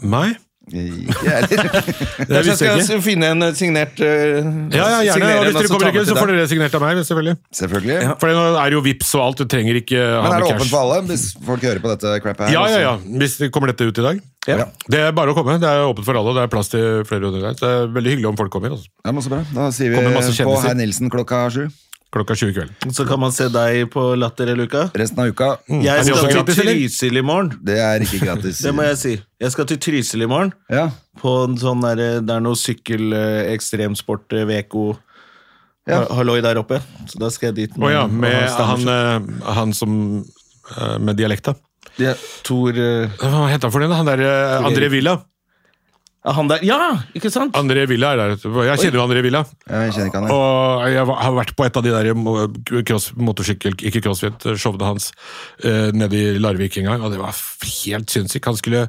Meg? Ikke jeg heller. Jeg skal jeg ikke. finne en eh, signert uh, Ja, ja, gjerne. signere Og hvis dere kommer ikke, så får dere signert av meg, selvfølgelig. Selvfølgelig. For nå er det jo vips og alt, du trenger ikke ha Men er det åpent for alle, hvis folk hører på dette crapet her? Ja, ja, ja. Hvis det kommer dette ut i dag. Ja. Det er bare å komme. Det er åpent for alle, og det er plass til flere under der. Så det er veldig hyggelig om folk kommer. Altså. Ja, men så bra. Da sier vi på. Herr Nilsen klokka sju. Klokka 20 i kveld. Så kan man se deg på Latter hele uka. Resten av uka, Mm. Jeg skal til? Trysil i morgen. det er ikke gratis. [LAUGHS] Det må jeg si. Jeg skal til Trysil i morgen. Ja. På en sånn der, det er noe sykkel, eh, ekstremsport, Veko VK Ja. halloi der oppe. Så da skal jeg dit. Å ja, med han, eh, han som eh, med dialekta. Ja, Tor eh, Hva heter han for den? Han der eh, André Villa. Han der. Ja, ikke sant? André Villa er der. Jeg kjenner jo André Villa. Jeg kjenner ikke han. ja. Og jeg har vært på et av de der cross, motorsykkel, ikke crossfit-showene hans eh, nede i Larvik en gang, og det var helt sinnssykt. Han skulle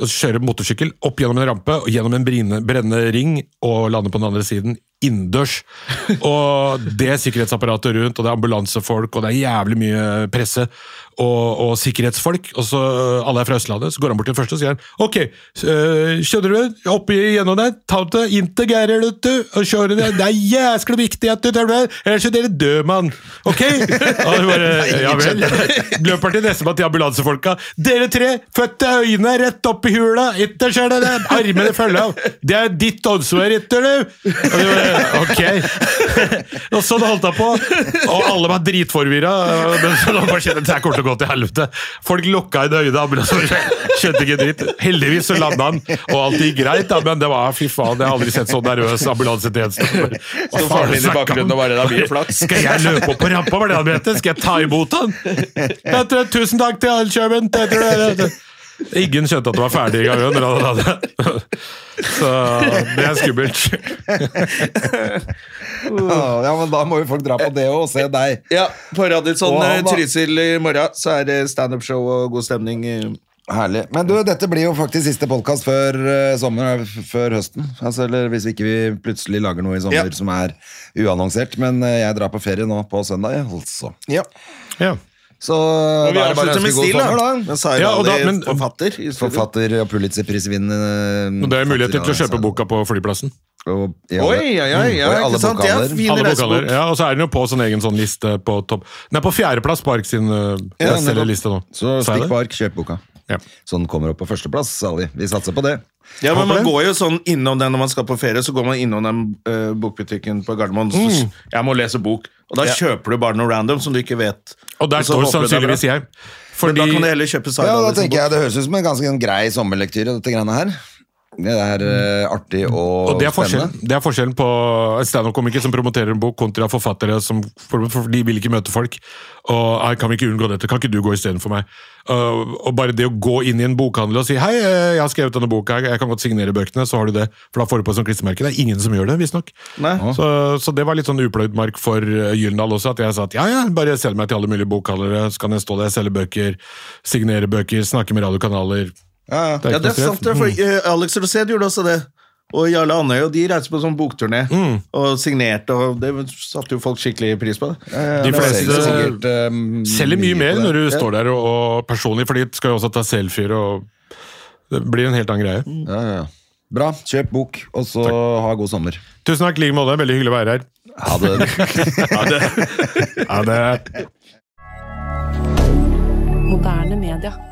kjøre motorsykkel opp gjennom en rampe, og gjennom en brennende, brennende ring, og lande på den andre siden innendørs. [LAUGHS] Og det er sikkerhetsapparatet rundt, og det er ambulansefolk, og det er jævlig mye presse og, og sikkerhetsfolk. Og så øh, Alle er fra Østlandet, så går han bort til den første og sier han, ok, øh, skjønner du, oppi gjennom der, ta det, integrerer du, og kjører det, det er jæskla viktig at du tar det, ellers er dere død, mann. Ok? Og du bare, ja vel. Løper til nestemann til ambulansefolka. Dere tre, fødte øynene rett opp i hula, ikke skjer det, det, armene følger av. Det er ditt ansvar, ikke du? Det ok. [LAUGHS] Og sånn holdt han på. Og alle var dritforvirra. Men så bare kjente det her kommer til å gå til helvete. Folk lukka inn øynene, ambulansen skjønte ikke dritt. Heldigvis så landa han, og alt gikk greit, da, men det var fy faen, jeg har aldri sett så nervøs ambulansetjeneste. [LAUGHS] Så faren din i bakgrunnen og bare da blir det flaks. Skal jeg løpe opp på rampa, var det han mente? Skal jeg ta imot han? Tusen takk til Alkjøben! Jeg Ingen skjønte at det var ferdig i gangen. Så det er skummelt. Ja, men da må jo folk dra på det og se deg. Ja, på Radisson eh, Trysil i morgen så er det standup-show og god stemning. eh. Herlig. Men du, dette blir jo faktisk siste podkast før uh, sommeren, før høsten. Altså, eller hvis ikke vi plutselig lager noe i sommer Ja. som er uannonsert. Men uh, jeg drar på ferie nå på søndag, altså. Ja. Ja. Så vi da er det bare å ønske god sommer, da. Men Sari Ja, og da- men- forfatter. Forfatter og Pulitzerprisvinnende Og det er muligheter til å kjøpe boka på flyplassen. Og, ja, Oi, oi, oi, ja, og i alle sant? Ja. Ja, og så er den jo på sånn egen sånn liste på topp Den er på fjerdeplass på Ark sin uh, Ja, liste nå. Så stikk på ark, kjøp boka. Ja. den kommer opp på førsteplass, Ali. Vi satser på det. Ja, men Man går jo sånn innom den når man skal på ferie, så går man innom den uh, bokbutikken på Gardermoen. Så, Mm. Jeg må lese bok. Og da kjøper du bare noe random som du ikke vet. Og der står sannsynligvis jeg. Men da kan du heller kjøpe Sari Ja, da tenker jeg Det høres ut som en ganske grei sommerlektyre, dette greiene her. Det er eh, artig og, Og det er, spennende. det er forskjellen på standup-komikere som promoterer en bok, kontra forfattere som for, for de vil ikke møte folk. Og «Nei, kan vi ikke unngå dette? Kan ikke du gå istedenfor meg? Uh, og bare det å gå inn i en bokhandel og si hei, eh, jeg har skrevet denne boka, jeg kan godt signere bøkene, så har du det. For da får du på som klistremerke. Det er ingen som gjør det, visstnok. Så, så det var litt sånn upløyd mark for uh, Gyldendal også, at jeg sa at ja, ja, bare selg meg til alle mulige bokhandlere, så kan jeg stå der, selge bøker, signere bøker, snakke med radiokanaler. Ja, ja. Det er Ja, det er sant, det, for eh, Alex Rosén gjorde også det. Og Jarle Andøy, og de reiste på sånn bokturné Mm. og signerte, og det satte jo folk skikkelig pris på. det. De fleste sikkert, um, selger mye mer når du står der og, og personlig, for de skal jo også ta selfier og Det blir en helt annen greie. Ja, ja, ja. Bra. Kjøp bok, og så ha god sommer. Tusen takk, i like måte. Veldig hyggelig å være her. Ha det. [LAUGHS] Ha det Moderne media.